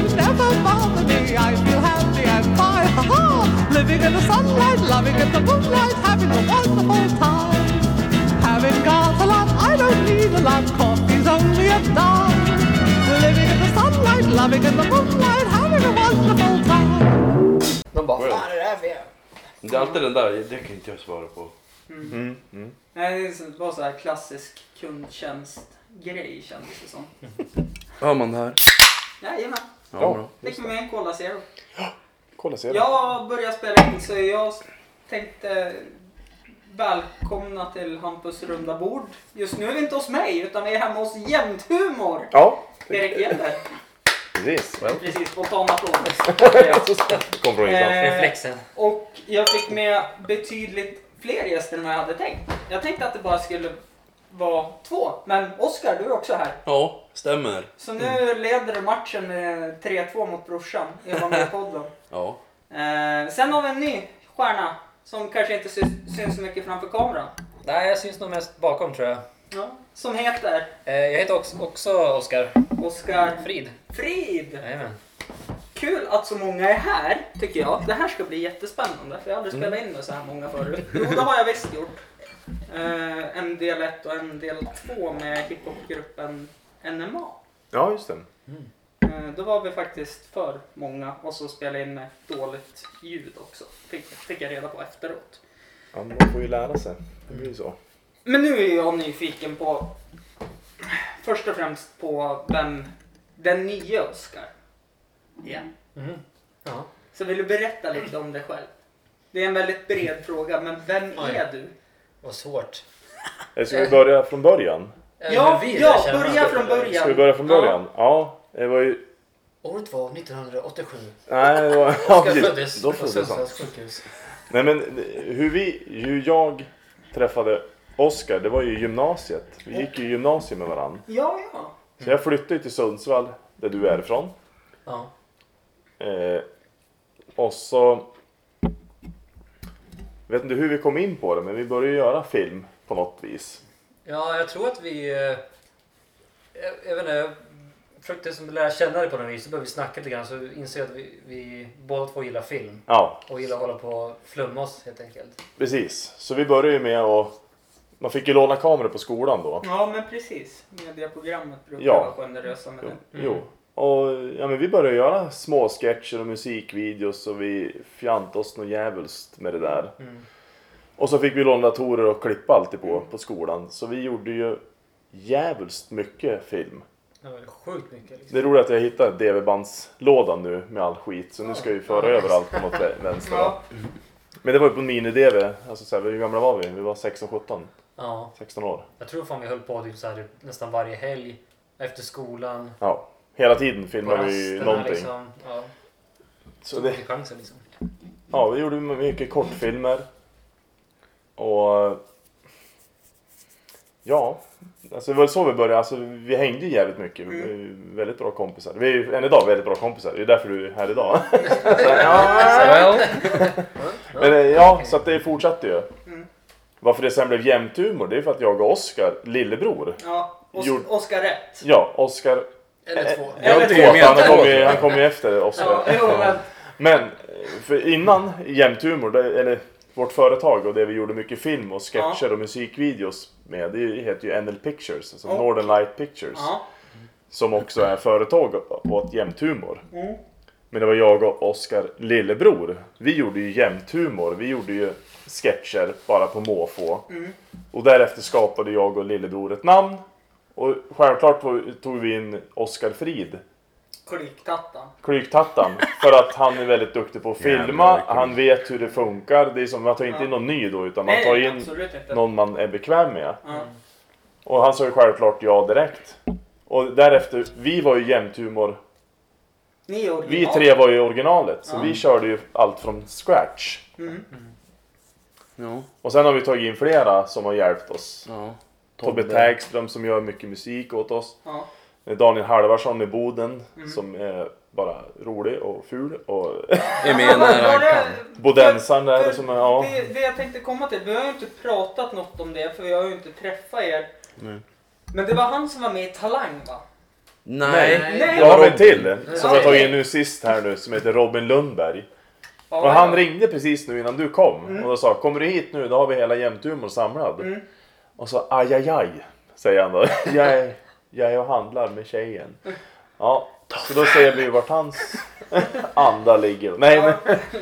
worries never bother me. I feel happy and fine. Ha ha! Living in the sunlight, loving in the moonlight, having a wonderful time. Having got a lot, I don't need a lot. Coffee's only a dime. Living in the sunlight, loving in the moonlight, having a wonderful time. De bara, fan är det här med? Det är alltid den där, det kan inte jag svara på. Nej, det är så- bara så här klassisk kundtjänstgrej kändes det som. Hör man det här? Jajamän, Ja, Ja. fick med en Cola Zero. Kolla se Jag börjar spela in så jag tänkte välkomna till Hampus runda bord. Just nu är vi inte hos mig utan vi är hemma hos Jämthumor. Ja, Erik Hjelder. precis. Precis, spontan applåd. Kom från ingenstans. Eh, Reflexen. Och jag fick med betydligt fler gäster än vad jag hade tänkt. Jag tänkte att det bara skulle vara två. Men Oskar, du är också här. Ja, stämmer. Så nu leder du matchen med 3-2 mot brorsan i Var med podden. Ja. Eh, sen har vi en ny stjärna som kanske inte syns, syns så mycket framför kameran. Nej, jag syns nog mest bakom tror jag. Ja, som heter Eh, jag heter också, också Oskar Oskar Frid. Frid. Jajamän. Kul att så många är här, tycker jag. Det här ska bli jättespännande, för jag har aldrig spelat in med så här många förut. Jo, det har jag visst gjort. Eh, en del 1 och en del 2 med hiphopgruppen NMA. Ja, just det. Eh, då var vi faktiskt för många och så spelade in med dåligt ljud också. Fick, fick jag reda på efteråt. Ja, men man får ju lära sig. Det blir ju så. Men nu är jag nyfiken på först och främst på vem den nya Oscar är. Mhm. Ja. Så vill du berätta lite om dig själv? Det är en väldigt bred fråga, men vem är du? Vad svårt. Eh, Ska vi börja från början? Ja, ja, börja från början. Ska vi börja från början? Ja, det var ju... Året var 1987. Nej, det var... Ja, Oskar föddes på. Sundsvalls sjukhus. Nej men hur vi, hur jag träffade Oskar, det var ju gymnasiet. Vi gick ju gymnasiet med varandra. Ja, ja. Så jag flyttade till Sundsvall, där du är ifrån. Ja. Eh, och så... Jag vet inte hur vi kom in på det, men vi började göra film på något vis. ja, jag tror att vi... eh, Jag, jag vet inte, jag försökte som lära känna dig på något vis. Så började vi snacka lite grann så insåg jag att vi, vi båda två gillar film. Ja, Och gillar att hålla på och flumma oss helt enkelt. precis. Så vi började ju med att... Man fick ju låna kameror på skolan då. Ja, men precis. Mediaprogrammet brukar Ja. vara generösa med det. Mm. jo. Och ja, men vi började göra små sketcher och musikvideos och vi fjantade oss något djävulskt med det där. Mm. Och så fick vi låna datorer och klippa alltid på, på skolan. Så vi gjorde ju djävulskt mycket film. Det var sjukt mycket liksom. Det är roligt att jag hittade DV-bandslådan nu med all skit. Så nu ska jag ju föra över allt på något vä- vänster. Ja, Men det var ju på mini-DV. Alltså så här, hur gamla var vi? Vi var 16-17. Ja, 16 år. jag tror fan vi höll på typ så här, nästan varje helg. Efter skolan. Ja. Hela tiden filmade vi någonting. liksom. Ja, Så det, chansen liksom. Ja, vi gjorde mycket kortfilmer. Och... Ja, alltså det var så vi började. Alltså, vi hängde ju jävligt mycket. Ju väldigt bra kompisar. Vi är ju än idag väldigt bra kompisar. Det är därför du är här idag. Så, ja. Men eh, ja, så att det fortsatte ju. Mm. Varför det sen blev jämthumor, det är för att jag och Oskar, lillebror. ja. Os- Gjord- Oskar rätt. Ja, Oskar... Eller två. Ja, Eller två, han kom ju, han kom ju efter Oskar. Ja, jo, men, Men för innan Jämthumor, det- eller vårt företag och det vi gjorde mycket film och sketcher och musikvideos med, det heter ju NL Pictures, alltså Ja. Northern Light Pictures. ja. Som också är företag åt Jämthumor. Mm. Men det var jag och Oskar lillebror. Vi gjorde ju Jämthumor, vi gjorde ju sketcher bara på måfå. Mm. Och därefter skapade jag och lillebror ett namn. Och självklart tog vi in Oskar Frid Kliktattan. Klyktattan. För att han är väldigt duktig på att filma, han vet hur det funkar. Det är som, man tar inte Ja. in någon ny då utan man Nej, tar nej, in absolut inte. någon man är bekväm med. Ja. Och han sa ju självklart ja direkt. Och därefter, vi var ju jämthumor. Ni är Vi original. tre var ju originalet. Så Ja. vi körde ju allt från scratch. Mm. Ja. Och sen har vi tagit in flera som har hjälpt oss. ja. Tobbe Tägström som gör mycket musik åt oss. Ja. Daniel Halvarsson i Boden Mm. som är bara rolig och ful. Och Är med när han kan. Bodensaren där För- som är, ja. Det, det jag tänkte komma till, vi har ju inte pratat något om det för vi har ju inte träffat er. Nej. Men det var han som var med i Talang va? Nej. Nej. Jag har en till som Ja. jag tagit in nu sist här nu som heter Robin Lundberg. Ja, Och han ja. ringde precis nu innan du kom och då sa kommer du hit nu då har vi hela jämthumor samlad. Mm. Och så aj aj aj säger han då. Jag är, jag är och handlar med tjejen. Ja, så då ser vi vart hans anda ligger. Nej men,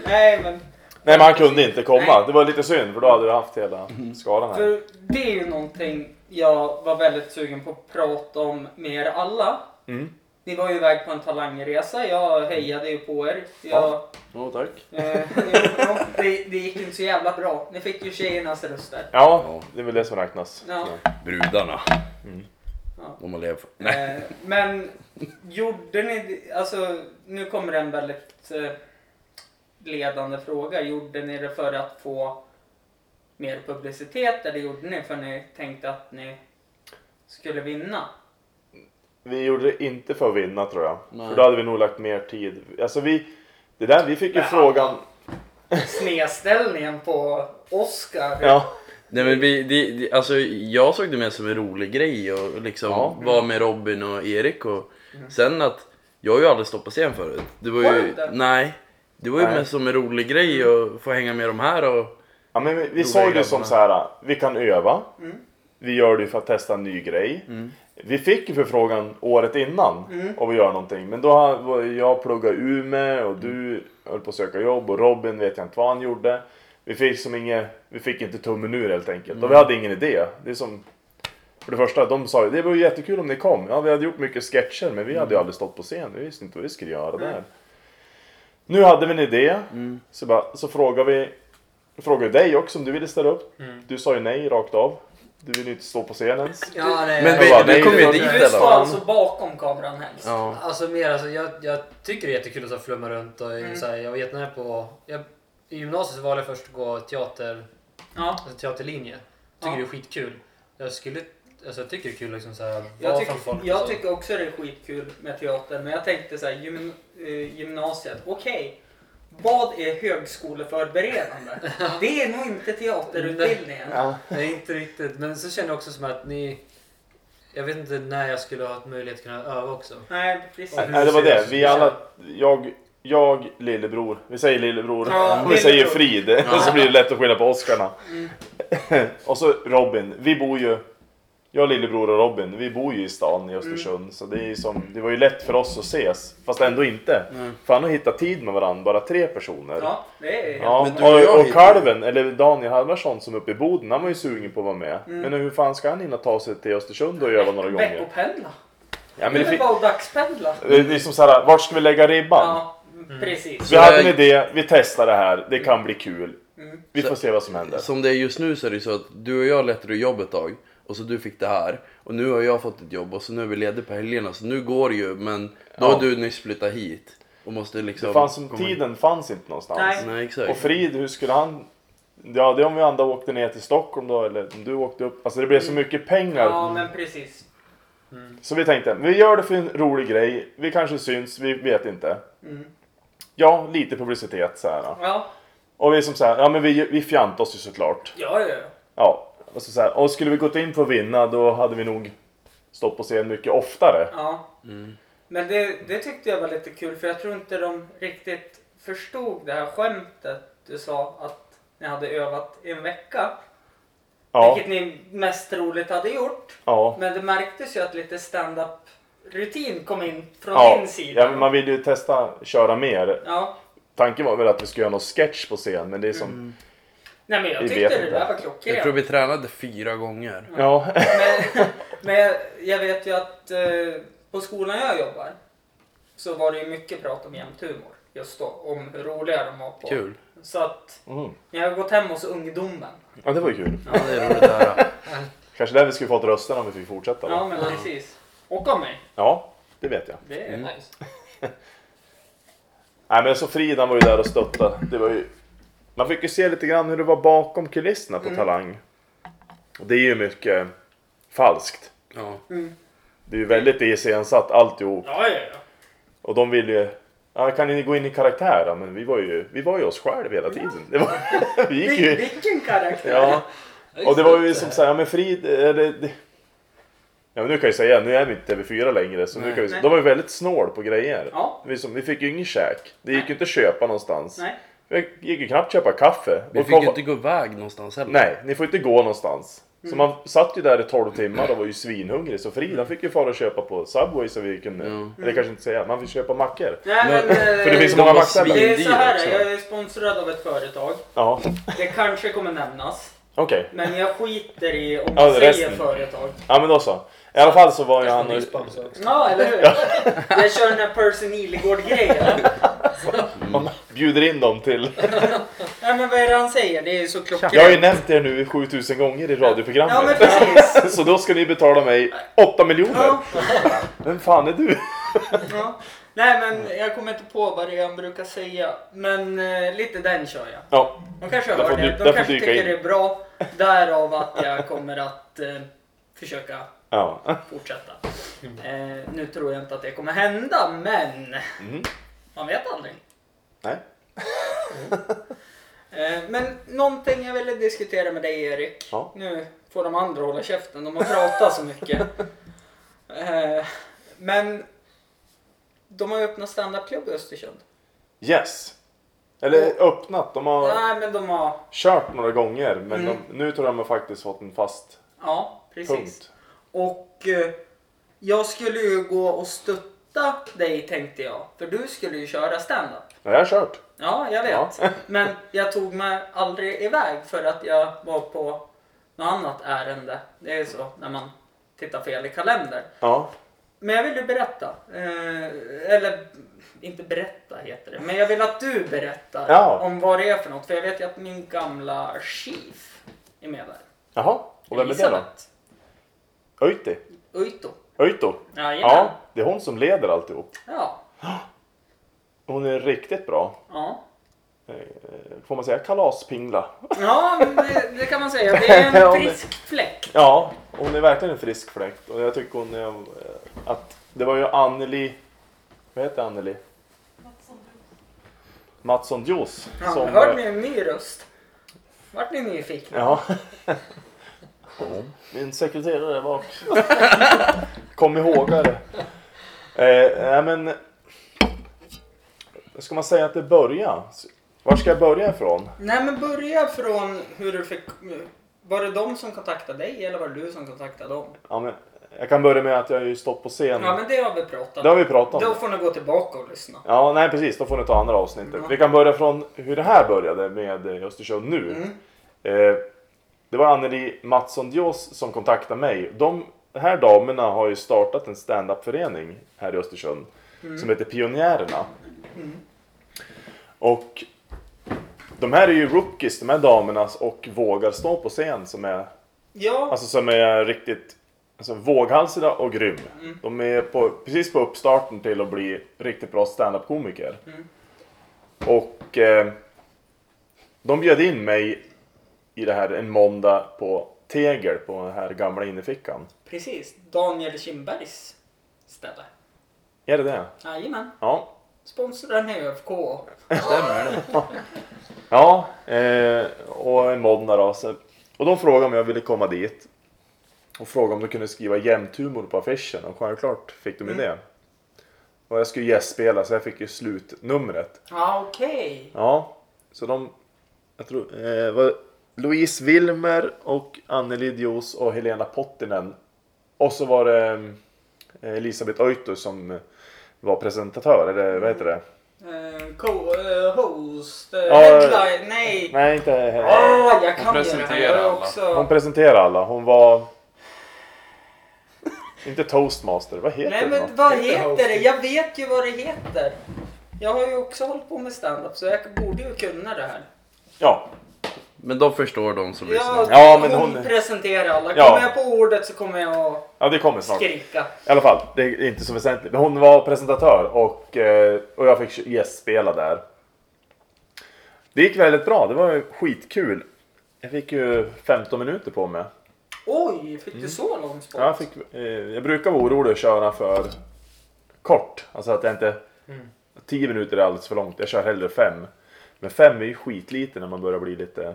Nej men, nej men han kunde inte komma. Nej. Det var lite synd för då hade du haft hela skalan här. för det är ju någonting jag var väldigt sugen på att prata om med er alla. Mm. Ni var ju iväg på en talangresa, jag hejade ju på er. Jag, Ja. Åh tack. eh, det, det gick inte så jävla bra. Ni fick ju tjejernas röster. Ja, det är väl det som räknas. Ja. Brudarna. Mm. Ja. De har levt. Nej. Eh, men gjorde ni, alltså nu kommer en väldigt eh, ledande fråga. Gjorde ni det för att få mer publicitet eller gjorde ni för att ni tänkte att ni skulle vinna? Vi gjorde det inte för att vinna tror jag. Nej. För då hade vi nog lagt mer tid. Alltså vi, det där, vi fick ju frågan. Snedställningen på Oscar. Ja, Nej men vi, det, det, alltså jag såg det mer som en rolig grej och liksom Ja. vara med Robin och Erik och sen att jag har ju aldrig stått på scen förut. Det var Har du ju, inte? nej. Det var ju Nej. mer som en rolig grej att få hänga med de här och ja men vi, vi såg det som så här. vi kan öva. Mm. Vi gör det ju för att testa en ny grej. Mm. Vi fick ju förfrågan året innan Mm. om att göra någonting. Men då var jag pluggat i Umeå och du höll på att söka jobb och Robin vet jag inte vad han gjorde. Vi fick, som inget, vi fick inte tummen ur helt enkelt. Och vi hade ingen idé. Det är som, för det första, de sa ju det var ju jättekul om ni kom. Ja, vi hade gjort mycket sketcher men vi hade ju aldrig stått på scen. Vi visste inte vad vi skulle göra där. Nu hade vi en idé. Mm. Så, bara, så frågade vi frågade dig också om du ville ställa upp. Mm. Du sa ju nej rakt av. Du ville ju inte stå på scenen ens. Ja, nej, Men vi, bara, vi nej, kom det ju dit Du i alla står alltså bakom kameran helst. Ja. Alltså mer alltså, jag, jag tycker det är jättekul att så flumma runt och Mm. så här, jag var jättenära på... Jag, I gymnasiet så valde jag först att gå teater, Ja. alltså teaterlinje. Tycker Ja. det är skitkul. Jag skulle... Alltså jag tycker det är kul liksom så här, Jag, tycker, från folk jag tycker också det är skitkul med teater, men jag tänkte så här, gym, eh, gymnasiet, okej. Vad är högskoleförberedande? Det är nog inte teaterutbildningen. Ja. Nej, inte riktigt. Men så känner jag också som att ni... Jag vet inte när jag skulle ha haft möjlighet att kunna öva också. Nej, precis. Ja. Nej, det var det. Vi alla, jag, jag, lillebror. Vi säger lillebror. Ja, vi säger lillebror. Frid, så blir det lätt att skilja på Oscarna. Mm. och så Robin. Vi bor ju, jag, lillebror och Robin, vi bor ju i stan i Östersund. Så det, är som, det var ju lätt för oss att ses. Fast ändå inte. Mm. För han har hittat tid med varandra, bara tre personer. Ja, det är Ja, Men du och och, och kalven, eller Daniel Halvarsson som är uppe i Boden, han var ju sugen på att vara med. Mm. Men hur fan ska han hinna ta sig till Östersund och öva några gånger? Veckopendla. Ja, men det det, är bara att dagspendla. det är som såhär, vart ska vi lägga ribban? Ja, precis. Vi Så hade en idé, vi testar det här, det kan bli kul. Mm. Vi får se vad som händer. Som det är just nu så är det ju så att du och jag letade jobb ett tag och så du fick det här och nu har jag fått ett jobb och så nu är vi lediga på helgerna så nu går det ju men då Ja. har du nyss flyttat hit och måste liksom... Det fanns som komma- tiden fanns inte någonstans. Nej. Nej exakt. Och Frid, hur skulle han... Ja, det är om vi andra åkte ner till Stockholm då, eller om du åkte upp. Alltså det blev så mycket pengar. Ja, men precis. Så vi tänkte, vi gör det för en rolig grej. Vi kanske syns, vi vet inte. Mm. Ja, lite publicitet så här. Ja, Och vi som så här, ja men vi, vi fjantade oss ju såklart. ja, ja. Ja, så, så här, och skulle vi gått in för att vinna då hade vi nog stått på scen mycket oftare. ja. Mm. Men det, det tyckte jag var lite kul för jag tror inte de riktigt förstod det här skämtet du sa att ni hade övat i en vecka. Ja, Vilket ni mest troligt hade gjort. ja. Men det märktes ju att lite stand-up rutin kom in från Ja, din sida. ja, men man vill ju testa köra mer. Ja. Tanken var väl att vi skulle göra någon sketch på scen, men det är som... Nej men jag Vi tyckte det inte. där var Jag tror klockrent. vi tränade fyra gånger. Ja, Men, men jag, jag vet ju att eh, på skolan jag jobbar så var det ju mycket prat om jämnt humor. Just då, om hur roliga de var på. Kul. Så att mm. ni har gått hem hos ungdomen. ja det var ju kul. Ja det är roligt att höra. Kanske där vi skulle fått rösterna om vi fick fortsätta. Ja då. men precis. Och av mig. Ja, det vet jag. Det är Mm. nice. Nej men så Frida var ju där och stöttade. Det var ju... Man fick ju se lite grann hur det var bakom kulisserna på Mm. Talang. Och det är ju mycket falskt. Ja. Det är ju väldigt iscensatt alltihop. Ja, ja, ja. Och de vill ju... Ja, kan ni gå in i karaktär? Ja, men vi var ju, vi var ju oss själva hela tiden. Det var, vi gick ju... Vilken karaktär! Ja. Och det var ju som såhär, ja men Frid, eller, det, Ja men nu kan jag säga, nu är vi inte TV4 längre så nu Nej. kan vi, de var ju väldigt snål på grejer. Ja. Vi, som, vi fick ju ingen käk. Det gick ju inte att köpa någonstans. Nej. Vi gick ju knappt köpa kaffe. Vi fick kom- ju inte gå iväg någonstans heller. Nej, ni får inte gå någonstans. Så Mm. man satt ju där i 12 timmar och var ju svinhungrig. Så Frida fick ju fara och köpa på Subway så vi kunde, Ja. eller kanske inte säga, man fick köpa mackor. Nej, men, Men- eh, För det finns så många mackställen. det är så här, också. jag är sponsrad av ett företag. Ja, Det kanske kommer nämnas. okej. Men jag skiter i om Ja, man säger resten. företag. Ja men då så. I alla fall så var ju Han. Ja, eller hur? Jag kör den här Percy Nilegård-grejen. Man bjuder in dem till... Ja, men vad är det han säger? Det är ju så klockrent. Jag har ju nämnt er nu 7000 gånger i Ja, men radioprogrammet. precis. Så då ska ni betala mig 8 miljoner. Ja, Vem fan är du? ja. Nej, men jag kommer inte på vad det är han brukar säga. Men eh, lite den kör jag. Ja, De kanske hör det. De kanske tycker in. det är bra. Därav att jag kommer att eh, försöka ja. fortsätta. Eh, nu tror jag inte att det kommer hända, men Mm. man vet aldrig. Nej. Eh, men någonting jag ville diskutera med dig Erik. Ja. Nu får de andra hålla käften, de har pratat så mycket. Eh, men de har ju öppnat standupklubb i Östersund. Yes. Eller öppnat. De har Nej men de har, kört några gånger. Men Mm. de, nu tror jag de har faktiskt fått en fast ja precis. punkt. Och eh, jag skulle ju gå och stötta dig tänkte jag. För du skulle ju köra standup. Ja, jag har kört. Ja, jag vet. Ja. Men jag tog mig aldrig iväg för att jag var på något annat ärende. Det är så när man tittar fel i kalendern. Ja. Men jag vill ju berätta. Eh, eller inte berätta heter det. Men jag vill att du berättar Ja. om vad det är för något. För jag vet ju att min gamla chief är med där. Jaha. Och vem är det då? Öjti? Uito. Öjto? Jajamän. Ja, det är hon som leder alltihop. Ja. Hon är riktigt bra. Ja. Eh, Får man säga kalaspingla? Ja, det, det kan man säga. Det är en frisk fläkt. Ja, hon är verkligen en frisk fläkt. Och jag tycker hon är... eh, Att det var ju Anneli... Vad heter Anneli? Mattsson Juice. Ja, som, hörde eh, ni en ny röst? Vart ni nyfikna? Ja. Min sekreterare bak. Kom ihåg det. Eh, nej men... Ska man säga att det börjar? Var ska jag börja ifrån? Nej men börja från hur du fick... Var det de som kontaktade dig eller var det du som kontaktade dem? Ja, men, jag kan börja med att jag har ju stått på scen. Ja men det har vi pratat Det har vi pratat om. Då får ni gå tillbaka och lyssna. Ja, nej precis. Då får ni ta andra avsnittet. Ja. Vi kan börja från hur det här började med Östersund nu. Mm. Eh, det var Anneli Mattsson Dios som kontaktade mig. De här damerna har ju startat en stand-up-förening här i Östersund som heter Pionjärerna. Och de här är ju rookies, de här damerna, och vågar stå på scen som är, Ja, alltså som är riktigt alltså, våghalsiga och grym. De är på, precis på uppstarten till att bli riktigt bra stand-up-komiker. Och eh, de bjöd in mig i det här en måndag på Tegel på den här gamla innefickan. precis. Daniel Kindbergs ställe. Är det det? Jajamän. Ja. Sponsraren är ÖFK. Stämmer det? Ja, eh, och en måndag då. Så, och de frågade om jag ville komma dit. Och frågade om de kunde skriva jämthumor på affischen. Och självklart fick de ju det. Och jag skulle gästspela så jag fick ju slutnumret. Ja, okej. Ja, så de... Jag tror... Eh, var Louise Wilmer och Anneli Dios och Helena Pottinen. Och så var det eh, Elisabeth Oito som var presentatör, eller vad heter det? Eh, co- eh, host. Ja, headline. Nej. Nej, inte Helena. Ah, jag kan är alla. också... Hon presenterade alla. Hon var... Inte toastmaster, vad heter Nej det? men vad heter det? Jag vet ju vad det heter. Jag har ju också hållit på med stand-up så jag borde ju kunna det här. Ja, Men de förstår de som Ja, lyssnar. Ja, men hon, hon- presenterar alla. Ja. Kommer jag på ordet så kommer jag att ja det kommer snart. skrika. I alla fall, det är inte så väsentligt. Men hon var presentatör och, eh, och jag fick gästspela där. Det gick väldigt bra, det var ju skitkul. Jag fick ju 15 minuter på mig. Oj, fick du så lång spot? Jag, fick, eh, jag brukar vara orolig att köra för kort. Alltså att jag inte... 10 minuter är alldeles för långt, jag kör hellre 5. Men 5 är ju skitlite när man börjar bli lite...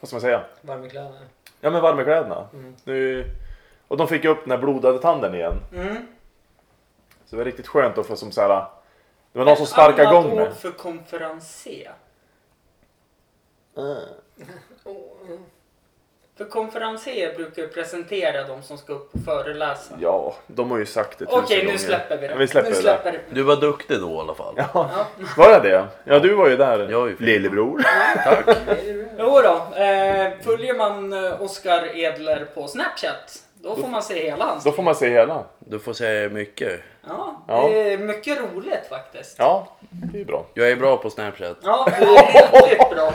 Vad ska man säga? Varm i kläderna. Ja men varm i kläderna. Nu, Och de fick upp den här blodade tanden igen. Mm. Så det var riktigt skönt att få som så här. Det var någon som sparkade Annat igång ord mig. för konferenser. För konferenser brukar ju presentera de som ska upp och föreläsa. Ja, de har ju sagt det tusen Okej, nu gånger. släpper vi det. Ja, vi släpper nu det. släpper det. Du var duktig då i alla fall. Ja, var jag det? Ja, du var ju där. Jag är ju fin. Lillebror. Jo då, eh, följer man eh, Oskar Edler på Snapchat, då får man se hela hans Då får man se hela. Du får säga mycket. Ja, Ja. det är mycket roligt faktiskt. Ja, det är bra. Jag är bra på Snapchat. Ja, det är riktigt bra.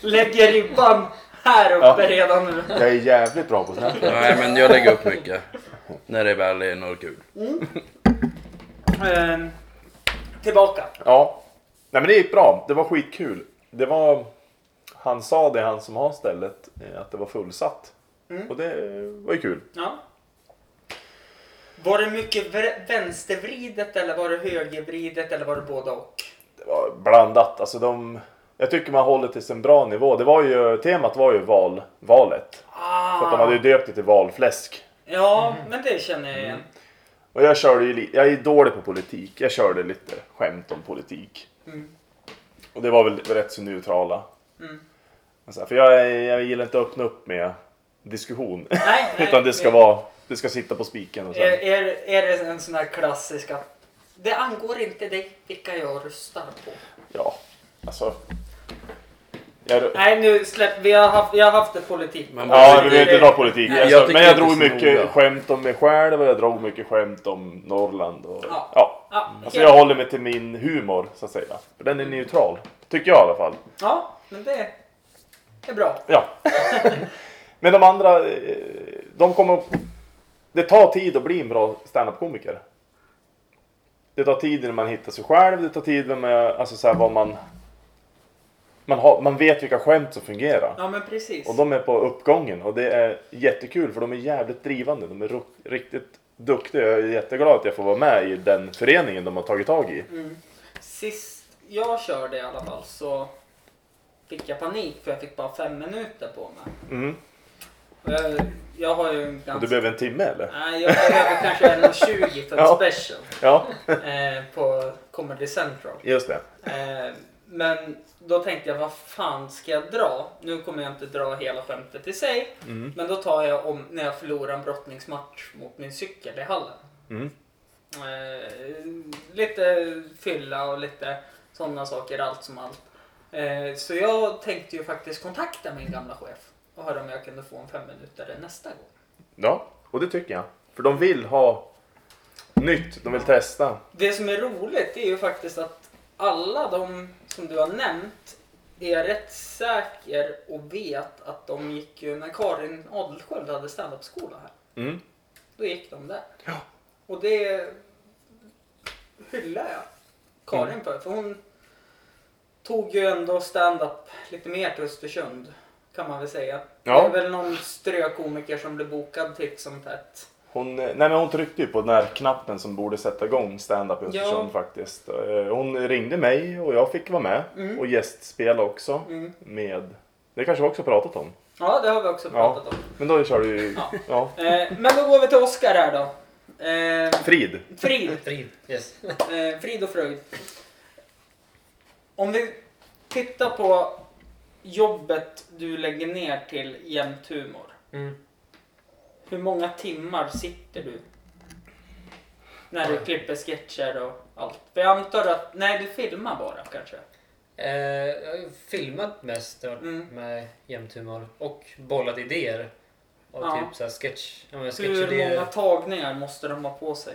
Lägger ribban här uppe Ja. redan nu. Jag är jävligt bra på Snapchat. Nej men jag lägger upp mycket. När det väl är något kul. Eh, tillbaka. Ja. Nej men det gick bra. Det var skitkul. Det var... Han sa det, han som har stället, eh, att det var fullsatt. Mm. Och det var ju kul. Ja. Var det mycket vä- vänstervridet eller var det högervridet eller var det både och? Det var blandat. Alltså de... Jag tycker man håller till en bra nivå. Det var ju, temat var ju val, valet. För att de hade ju döpt det till valfläsk. Ja, men det känner jag igen. Och jag körde ju jag är dålig på politik. Jag körde lite skämt om politik. Mm. Och det var väl rätt så neutrala. Mm. Alltså, för jag, jag gillar inte att öppna upp med diskussion. Nej, nej, Utan det ska nej. vara, det ska sitta på spiken och sen. Är, är, är det en sån här klassisk att det angår inte dig vilka jag röstar på? Ja, alltså. Jag, Nej, nu släpp. Vi har haft, vi har haft ett politik. Man ja, vi behöver inte dra politik. Nej, Alltså, jag men jag drog mycket noga. skämt om mig själv och jag drog mycket skämt om Norrland. Och, Ja. ja. Ja, Alltså jag håller mig till min humor så att säga. För den är neutral. Tycker jag i alla fall. ja, men det är bra. Ja. Men de andra, eh, de kommer... Det tar tid att bli en bra standup-komiker. Det tar tid när man hittar sig själv, det tar tid när man, alltså så här, vad man... Man, har, man vet vilka skämt som fungerar. Ja, men precis. Och de är på uppgången och det är jättekul för de är jävligt drivande. De är riktigt duktiga. Jag är jätteglad att jag får vara med i den föreningen de har tagit tag i. Mm. Sist jag körde i alla fall så fick jag panik för jag fick bara fem minuter på mig. Mm. Och jag, jag har ju en Och ganska... du behöver en timme eller? Nej, jag behöver kanske en 20 för ett Ja. special Ja, eh, på Comedy Central. just det. Eh, men då tänkte jag, vad fan ska jag dra? Nu kommer jag inte dra hela skämtet i sig. Mm. Men då tar jag om när jag förlorar en brottningsmatch mot min cykel i hallen. Mm. Eh, lite fylla och lite sådana saker, allt som allt. Eh, så jag tänkte ju faktiskt kontakta min gamla chef och höra om jag kunde få en fem minuter nästa gång. Ja, och det tycker jag. För de vill ha nytt, de vill testa. Det som är roligt är ju faktiskt att alla de som du har nämnt är jag rätt säker och vet att de gick ju när Karin Adelsköld hade standup-skola här. Mm. Då gick de där. Ja. Och det hyllar jag Karin Mm. för. För hon tog ju ändå stand-up lite mer till Östersund. Kan man väl säga. Ja. Det är väl någon strökomiker som blev bokad titt som tätt. Hon, eh, nej men hon tryckte ju på den här knappen som borde sätta igång stand-up i Östersund faktiskt. Eh, Hon ringde mig och jag fick vara med Mm. och gästspela också. Mm. Med, det kanske vi också pratat om. Ja, det har vi också Ja. pratat om. Men då kör du ju, Ja. ja. Eh, men då går vi till Oscar här då. Frid. Frid. Frid. Yes. Frid och fröjd. Om vi tittar på jobbet du lägger ner till jämt humor. Mm. Hur många timmar sitter du? När du klipper sketcher och allt. För jag antar att, nej du filmar bara kanske? Eh, jag har filmat mest Mm. med jämt humor och bollat idéer. Och Ja. typ såhär sketch, ja, Hur många tagningar måste de ha på sig?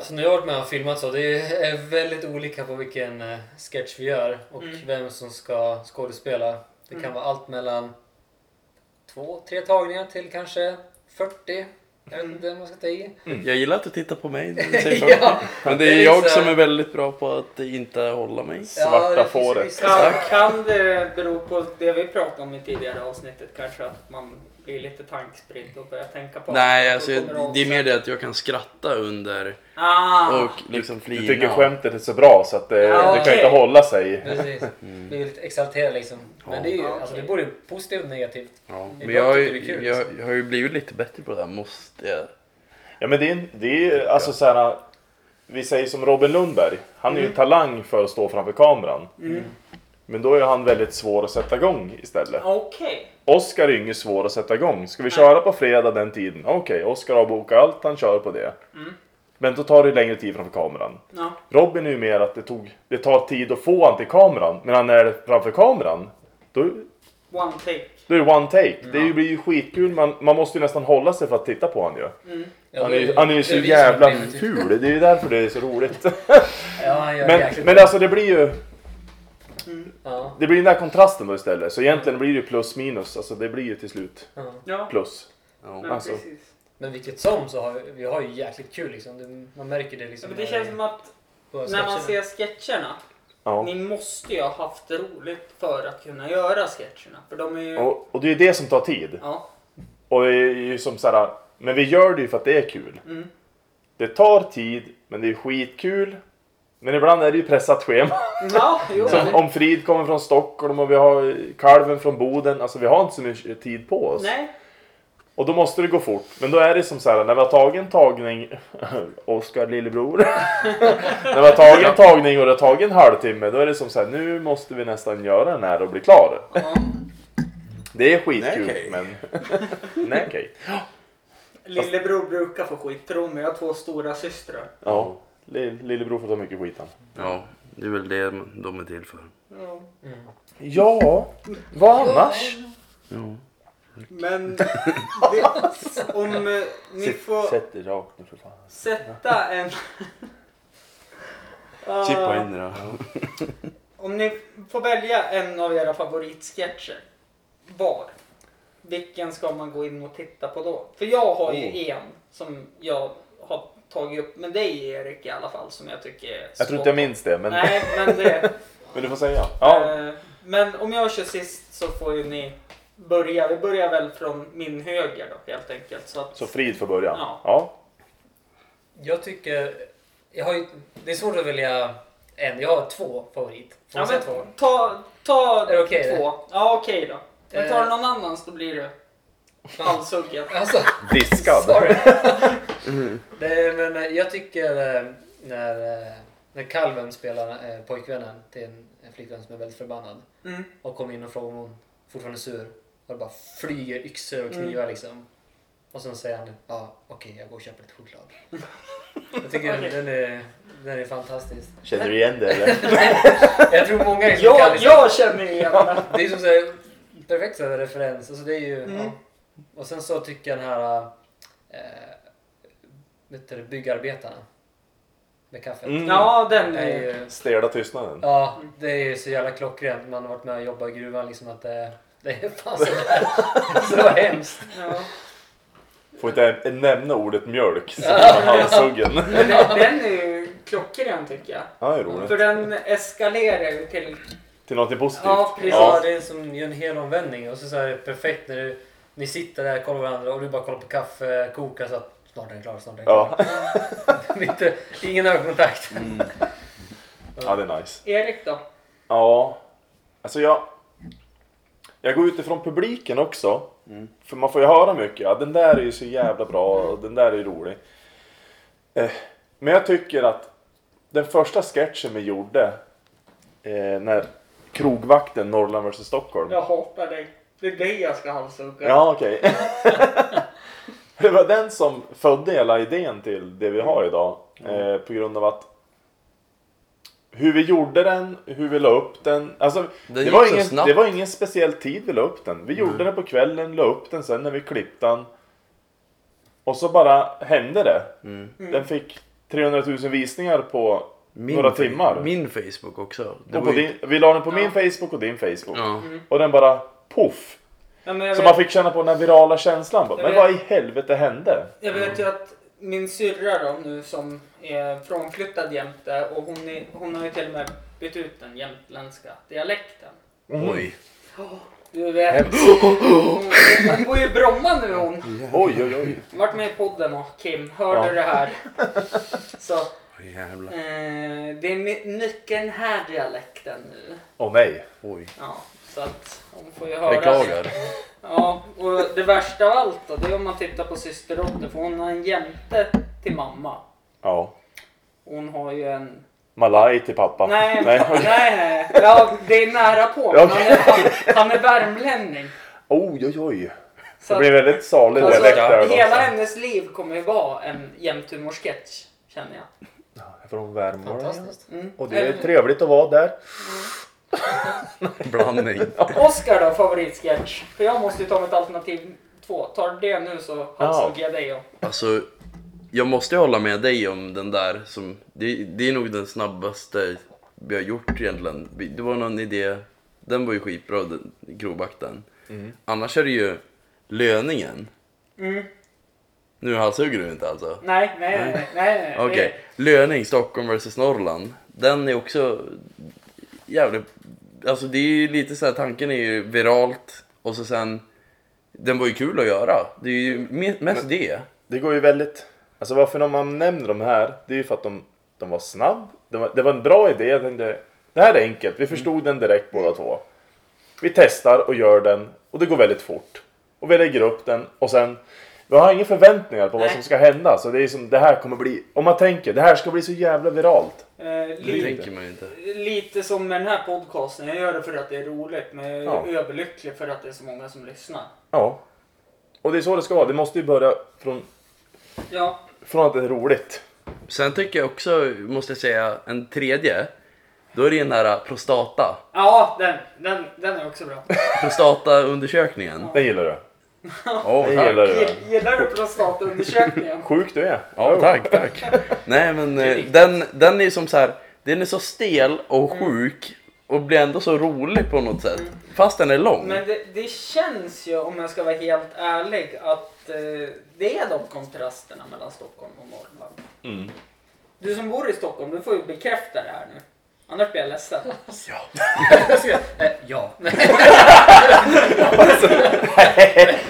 Alltså när jag har varit med och filmat så, det är väldigt olika på vilken eh, sketch vi gör och Mm. vem som ska skådespela. Det kan Mm. vara allt mellan två, tre tagningar till kanske 40. Jag vet inte vad man ska ta i. Jag gillar att du tittar på mig när du säger ja, Men det är jag som är väldigt bra på att inte hålla mig. Svarta ju fåret. Kan, kan det bero på det vi pratade om i tidigare avsnittet kanske? Att man blir lite tankspridd och börjar tänka på Nej, alltså, kommer det är mer det att jag kan skratta under Ah, och liksom Du flina. tycker skämtet är så bra så att det, Ja, det kan okej. inte hålla sig. Precis. Blir lite exalterad liksom. Men det är ju, Ja, alltså, det är både positivt och negativt. Ja, men jag har, ju, det är kul, jag, liksom. jag har ju blivit lite bättre på det här måste jag. Ja men det är, det är ju alltså så här. Vi säger som Robin Lundberg. Han är ju talang för att stå framför kameran. Men då är han väldigt svår att sätta igång istället. okej. Oskar är ingen svår att sätta igång. Ska vi köra på fredag den tiden? Okej, Oskar har bokat allt, han kör på det. Men då tar det längre tid framför kameran. Ja. Robin är ju mer att det, tog, det tar tid att få han till kameran. Men han är framför kameran, då, One take. då är det one take. Det är ju- blir ju skitkul, man, man måste ju nästan hålla sig för att titta på han ju. Ja, Han är, det- ju- han är ju så det jävla ful, det är ju därför det är så roligt. Ja, han gör Men, men alltså det blir ju, Ja, det blir den där kontrasten då istället. Så egentligen blir det plus minus, alltså det blir ju till slut ja. Plus. Ja. men alltså. Men vilket som så har vi, vi har ju jäkligt kul liksom. Det, man märker det liksom. men det när- känns som att när man ser sketcherna. Ja. Ni måste ju ha haft roligt för att kunna göra sketcherna. För de är ju... Och, och det är ju det som tar tid. Ja. Och det är ju som såhär, men vi gör det ju för att det är kul. Mm. Det tar tid, men det är skitkul. Men ibland är det ju pressat schema. Ja, jo. Som om Frid kommer från Stockholm och vi har kalven från Boden. Alltså vi har inte så mycket tid på oss. Nej. Och då måste det gå fort. Men då är det som så här när vi har tagit en tagning, Oskar lillebror. när vi har tagit en tagning och det har tagit en halvtimme, då är det som så här, nu måste vi nästan göra den här och bli klar. Ja. Det är skitkul, Nej, okej. men... Nej, okej. Lillebror brukar få skit. Tro mig, jag har två stora systrar. Ja, lillebror får ta mycket skit han. ja, det är väl det de är till för. Ja. Ja, vad annars? Ja. Men det, om eh, ni får Sätt dig rakt nu för fan. sätta en... Chippa in det då. Om ni får välja en av era favoritsketcher. Var? Vilken ska man gå in och titta på då? För jag har ju en som jag tagit upp med dig Erik i alla fall som jag tycker är Jag tror inte jag minns det, men, Nej, men det... men du får säga. Ja, Eh, Men om jag kör sist så får ju ni börja. Vi börjar väl från min höger då helt enkelt. Så att, så Frid får börja. Ja. Ja. Jag tycker... Jag har ju, det är svårt att välja en. Jag har två favorit. Får ja, men två? ta, ta Är det okej, två. Ja okej då. Men tar Eh. du någon annan så blir du halshuggen. Alltså, Diskad. sorry. Nej, men eh, jag tycker eh, när, eh, när kalven spelar eh, pojkvännen till en, en flickvän som är väldigt förbannad Mm. och kommer in och frågar om hon fortfarande är sur och det bara flyger yxor och knivar Mm. liksom. Och sen säger han ja okej jag går och köper lite choklad. Jag tycker Okej. den, är, den är fantastisk. Känner du igen det eller? Jag tror många liksom Jag, kan liksom, jag känner igen det. Det är som här, perfekt referens. Alltså det är ju, Mm. ja. Och sen så tycker jag den här äh, vet du, byggarbetarna med kaffet. Mm. Ja den är ju, Stela tystnaden. ja, det är ju så jävla klockrent. Man har varit med och jobbat i gruvan liksom att det, det är fan så så hemskt. Ja. Får inte nämna ordet mjölk så blir man halshuggen. Men den, den är ju klockren tycker jag. Ja, det är roligt. För den eskalerar ju till... Till något positivt. Ja, precis. Ja, det är som en hel omvändning och så, så är det perfekt när du, ni sitter där, kollar varandra och du bara kollar på kaffe, kokar så att snart är den klar, snart är den klar. Lite, ingen ögonkontakt. ja, det är nice. Erik då? Ja, alltså jag... Jag går utifrån publiken också. För man får ju höra mycket. Ja, den där är ju så jävla bra och den där är ju rolig. Eh, men jag tycker att den första sketchen vi gjorde eh, när krogvakten Norrland vs Stockholm. Jag hatar dig. Det är dig jag ska halshugga. Ja, okej. det var den som födde hela idén till det vi har idag. Eh, på grund av att hur vi gjorde den, hur vi la upp den. Alltså, det, gick var ingen, snabbt. det var ingen speciell tid vi la upp den. Vi gjorde den på kvällen, la upp den sen när vi klippte den. Och så bara hände det. Den fick 300 000 visningar på Min några timmar. Min Facebook också. Det och på ju- din, vi la den på min Ja. Facebook och din Facebook. Ja. Och den bara poff. Ja, men jag, Så vet, man fick känna på den här virala känslan. Bara, Men vet. vad i helvete hände? jag vet ju att min syrra då nu som är frånflyttad jämte och hon, är, hon har ju till och med bytt ut den jämtländska dialekten. Oj. Du vet. Hon, hon bor ju i Bromma nu hon. Oj, oj, oj. Vart med i podden och Kim, hörde Ja. det här? Så, eh, det är my- mycket den här dialekten nu. Åh nej. Oj. Ja, så att hon får ju höra. Beklagar. Ja, och det värsta av allt då, det är om man tittar på syster Rotte, för hon har en jämte till mamma. Ja. Hon har ju en... Malaj till pappa. Nej, nej. nej. Ja, det är nära på. Men Han är, han, han är värmlänning. Oj, oj, oj. Så Det blir väldigt salig alltså, dialekt där hela hennes liv kommer ju vara en jämthumorsketch, känner jag. Från Värmland. Mm. Och det är trevligt att vara där. Blandning. Oscar då, favoritsketch? För jag måste ju ta mitt alternativ två. Tar du det nu så halshugger jag dig. Och... Alltså, jag måste ju hålla med dig om den där. Som, det, det är nog den snabbaste vi har gjort egentligen. Det var någon idé, den var ju skitbra, den, Krobakten. Annars är det ju löningen. Mm. Nu halshugger du inte alltså? Nej, nej, nej. nej, nej, nej. Okej, löning Stockholm vs Norrland. Den är också jävligt... Alltså det är ju lite så här, tanken är ju viralt och så sen... Den var ju kul att göra. Det är ju me- mest det. Det går ju väldigt... Alltså varför man nämner de här, det är ju för att de, de var snabb. Det var, det var en bra idé. Jag tänkte, det här är enkelt. Vi förstod den direkt båda två. Vi testar och gör den och det går väldigt fort. Och vi lägger upp den och sen... Vi har inga förväntningar på vad Nej. som ska hända. Så det är som, det här kommer bli... Om man tänker, det här ska bli så jävla viralt. Eh, Det tänker man ju inte. lite som med den här podcasten. Jag gör det för att det är roligt, men jag är Ja. överlycklig för att det är så många som lyssnar. Ja. Och det är så det ska vara. Det måste ju börja från, Ja, från att det är roligt. Sen tycker jag också, måste jag säga, en tredje. Då är det den här prostata. ja den, den, den är också bra. Prostataundersökningen. Den gillar du. Den tack. gillar du. Gill- Gillar du prostataundersökningen? Sjuk du är. Ja, tack, tack. Nej men eh, den, den är som så här, den är så stel och sjuk och blir ändå så rolig på något sätt. Fast den är lång. Men det, det känns ju, om jag ska vara helt ärlig, att eh, det är de kontrasterna mellan Stockholm och Norrland. Mm. Du som bor i Stockholm, du får ju bekräfta det här nu. Annars blir jag ledsen. Eh, ja.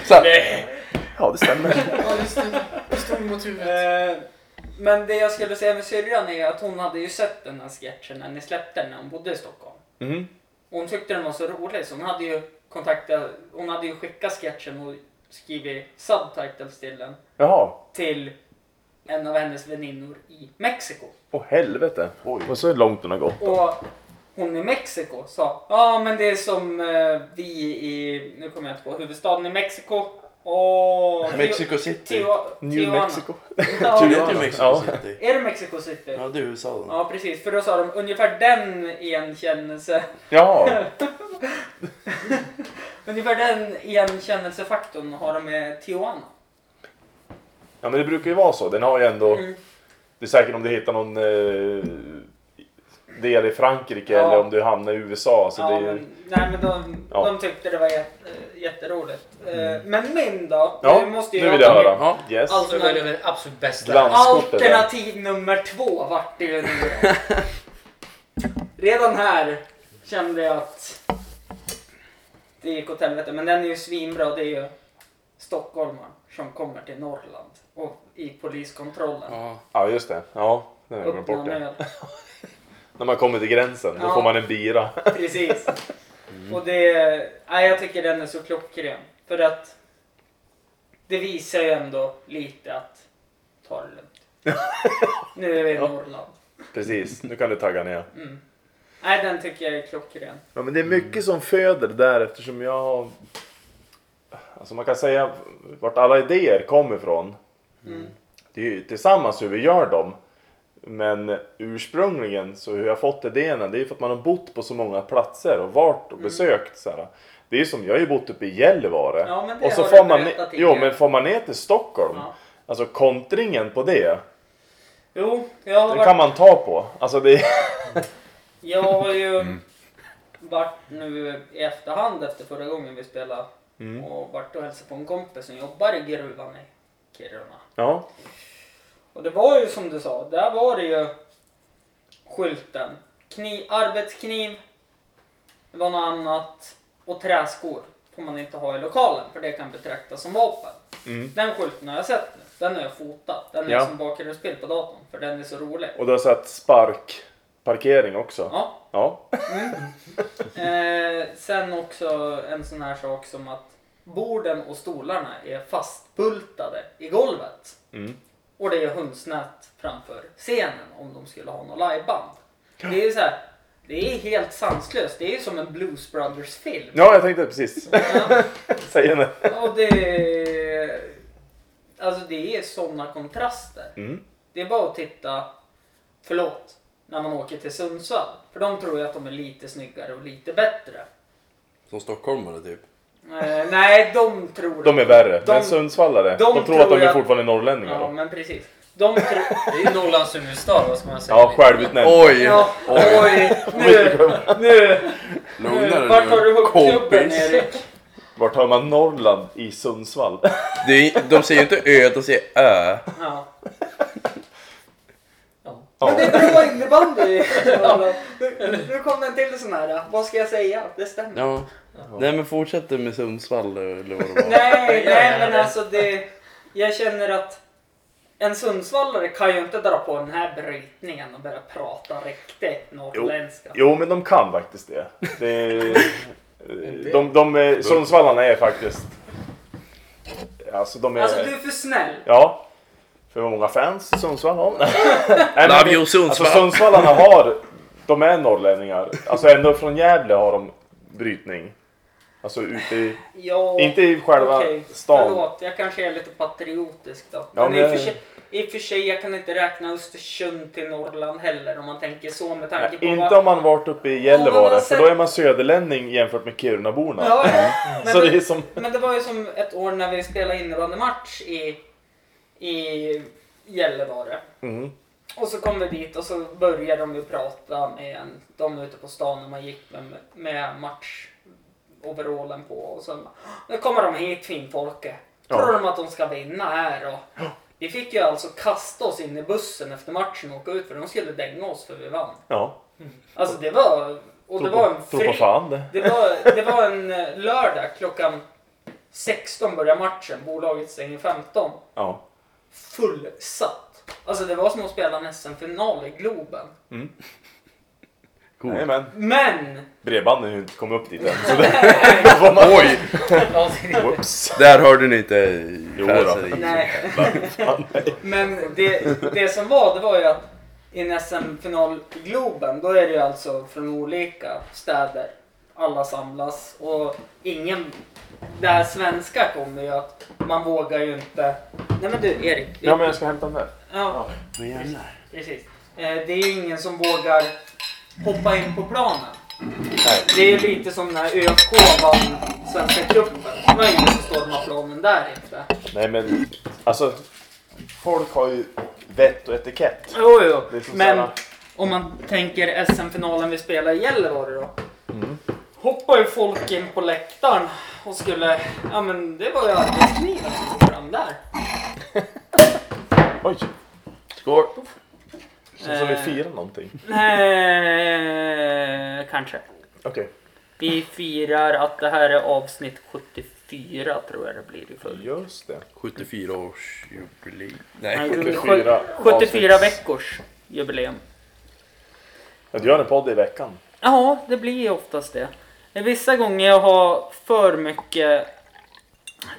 Så här. Ja, det stämmer. Ja, just det. Det stod mot huvudet. Eh, Men det jag skulle säga med syrran är att hon hade ju sett den här sketchen när ni släppte den när hon bodde i Stockholm. Mm. Och hon tyckte den var så rolig så hon hade ju kontaktat, hon hade ju skickat sketchen och skrivit subtitles till den Jaha. till en av hennes väninnor i Mexiko. Åh helvete. Oj. Och så långt hon har gått. Och hon i Mexiko sa, ja men det är som eh, vi i, nu kommer jag inte på huvudstaden i Mexiko. Och Mexico City. Tio- New Tijuana. Mexico. Ja, Du vet ju Mexico Ja. City. är det Mexico City? Ja, det är USA då. Ja precis, för då sa de ungefär den igenkännelse, Ja. ungefär den igenkännelsefaktorn har de med Tijuana. ja, men det brukar ju vara så. Den har ju ändå... Mm. Det är säkert om du hittar någon eh, del i Frankrike Ja. eller om du hamnar i USA. Så ja, det är ju... men, nej men de, Ja. de tyckte det var jät, jätteroligt. Eh, Men min då? Ja, nu måste ju nu vill jag höra. Ja. Yes. Alltså, Så väljer vi det absolut bästa. Danskortet där. Alternativ nummer två vart det ju nu. Redan här kände jag att det gick åt helvete. Men den är ju svinbra. Det är ju stockholmare som kommer till Norrland och i poliskontrollen. Ja. Ja, just det. Ja, den har jag glömt bort. en Det. öl. När man kommer till gränsen, då Ja. får man en bira. Precis. Och det, nej, jag tycker den är så klockren. För att det visar ju ändå lite att ta det lugnt. Nu är vi i Norrland. Precis, nu kan du tagga ner. Mm. Nej, den tycker jag är klockren. Ja, men det är mycket som föder där eftersom jag har... Alltså man kan säga vart alla idéer kommer ifrån. Mm. Det är ju tillsammans hur vi gör dem. Men ursprungligen så hur jag fått idéerna det är för att man har bott på så många platser och varit och Mm. besökt. Så här. Det är som, jag har ju bott uppe i Gällivare. Ja, men det och så har får man, berättat jo men får man ner till Stockholm. Ja. Alltså kontringen på det. Jo, jag har, Den varit, kan man ta på. Alltså det jag har ju varit nu i efterhand efter förra gången vi spelade Mm. och varit och hälsat på en kompis som jobbar i gruvan i Kiruna. Ja. Och det var ju som du sa, där var det ju skylten. Kniv, arbetskniv. Det var något annat. Och träskor får man inte ha i lokalen för det kan betraktas som vapen. Mm. Den skylten har jag sett nu. Den har jag fotat. Den är Ja. som bakgrundsbild på datorn för den är så rolig. Och du har sett sparkparkering också? Ja. Ja. Eh, sen också en sån här sak som att borden och stolarna är fastbultade i golvet. Mm. Och det är hundsnät framför scenen om de skulle ha något liveband. Det är så här, det är helt sanslöst. Det är som en Blues Brothers film. Ja, jag tänkte precis Ja, säga det. och det, alltså det är sådana kontraster. Mm. Det är bara att titta, förlåt, när man åker till Sundsvall. För de tror ju att de är lite snyggare och lite bättre. Som stockholmare typ. Eh, nej, de tror... De är värre. De- Men Sundsvallare, de, de tror tror att de är jag- fortfarande norrlänningar Ja, då. men precis. De tror... Det är ju Norrlands huvudstad, vad ska man säga? Ja, självutnämnd. Oj! Ja, oj, nu, nu, Lugna nu. dig Vart har du nu, huggklubben kompis. Erik? Vart har man Norrland i Sundsvall? Det är, de säger ju inte ö, de säger ö. Ja. Ja. Men det är bra innebandy. Nu, nu kom den till sån här. Vad ska jag säga? Det stämmer. Ja. Nej men fortsätt du med Sundsvall eller vad det var. Nej, nej men alltså det... Jag känner att en Sundsvallare kan ju inte dra på den här brytningen och börja prata riktigt norrländska. Jo, men de kan faktiskt det. det de, de, de, Sundsvallarna är faktiskt... Alltså de är... Alltså du är för snäll. Ja. För många fans i Sundsvall har. Nej, men Love you, Sundsvall. Alltså Sundsvallarna har... De är norrlänningar. Alltså ändå från Gävle har de brytning. Alltså ute i... Ja, Inte i själva okej. stan. Förlåt, jag kanske är lite patriotisk då. Ja, men, men i, och för sig, i och för sig, jag kan inte räkna Östersund till Norrland heller om man tänker så med tanke på inte vad... om man varit uppe i Ja, Gällivare, alltså- för då är man söderlänning jämfört med Kirunaborna. Ja, ja. Men, Så det är som... men det var ju som ett år när vi spelade innebandymatch i, i Gällivare. Mm. Och så kom vi dit och så började de ju prata med en, de ute på stan när man gick med, med matchoverallen på. Och så, nu kommer de hit finfolket. Tror Ja. de att de ska vinna här? Och vi fick ju alltså kasta oss in i bussen efter matchen och åka ut för de skulle dänga oss för vi vann. Ja, Alltså det var... Och det var en tro på fri, fan det. det var, det var en eh, lördag klockan 16 börjar matchen. Bolaget stänger 15. Ja. Fullsatt. Alltså det var som att spela en SM-final i Globen. Cool. Nej, men Men! bredbanden har ju inte kommit upp dit än. Så det. Oj! Whoops. Där hörde ni inte Jo då. i- Nej. Men det, det som var, det var ju att i en SM-final i Globen, då är det ju alltså från olika städer. Alla samlas och ingen... Det här svenska kommer ju att man vågar ju inte... Nej men du Erik. Ja, men jag ska hämta den där. Ja, precis. Eh, Det är ju ingen som vågar hoppa in på planen. Nej. Det är lite som när ÖFK vann Svenska cupen. Det var ingen som stormade planen där inte. Nej, men alltså. Folk har ju vett och etikett. Jo, jo. Men såhär- om man tänker SM-finalen vi spelade i Gällivare då. Mm. Hoppar ju folk in på läktaren och skulle... Ja men det var ju arbetskniven som kom fram där. Oj, Skål! Som, som vi Eh. firar någonting. Eh, kanske. Okej. Vi firar att det här är avsnitt 74 tror jag det blir i full. Just det. 74 års jubileum. Nej, Nej, 74 74 avsnitt. veckors jubileum. Ja, Du gör en podd i veckan. Ja, det blir ju oftast det. Vissa gånger jag har för mycket...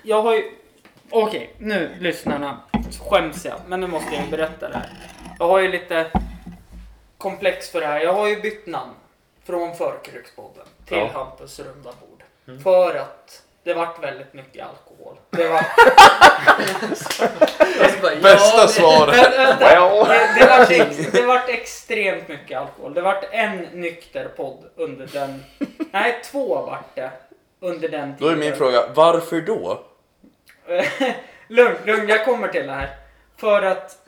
Jag har ju... Okej, nu lyssnarna skäms jag, men nu måste jag ju berätta det här. Jag har ju lite komplex för det här. Jag har ju bytt namn från Förkrukspodden till Ja. Hampus runda bord. För att det vart väldigt mycket alkohol. Det var... Bästa svaret! Vänta, vänta. Det, det, vart ex, det vart extremt mycket alkohol. Det vart en nykter podd under den... Nej, två vart det. Under den Då tiden. är min fråga, varför då? lugn, lugn, jag kommer till det här. För att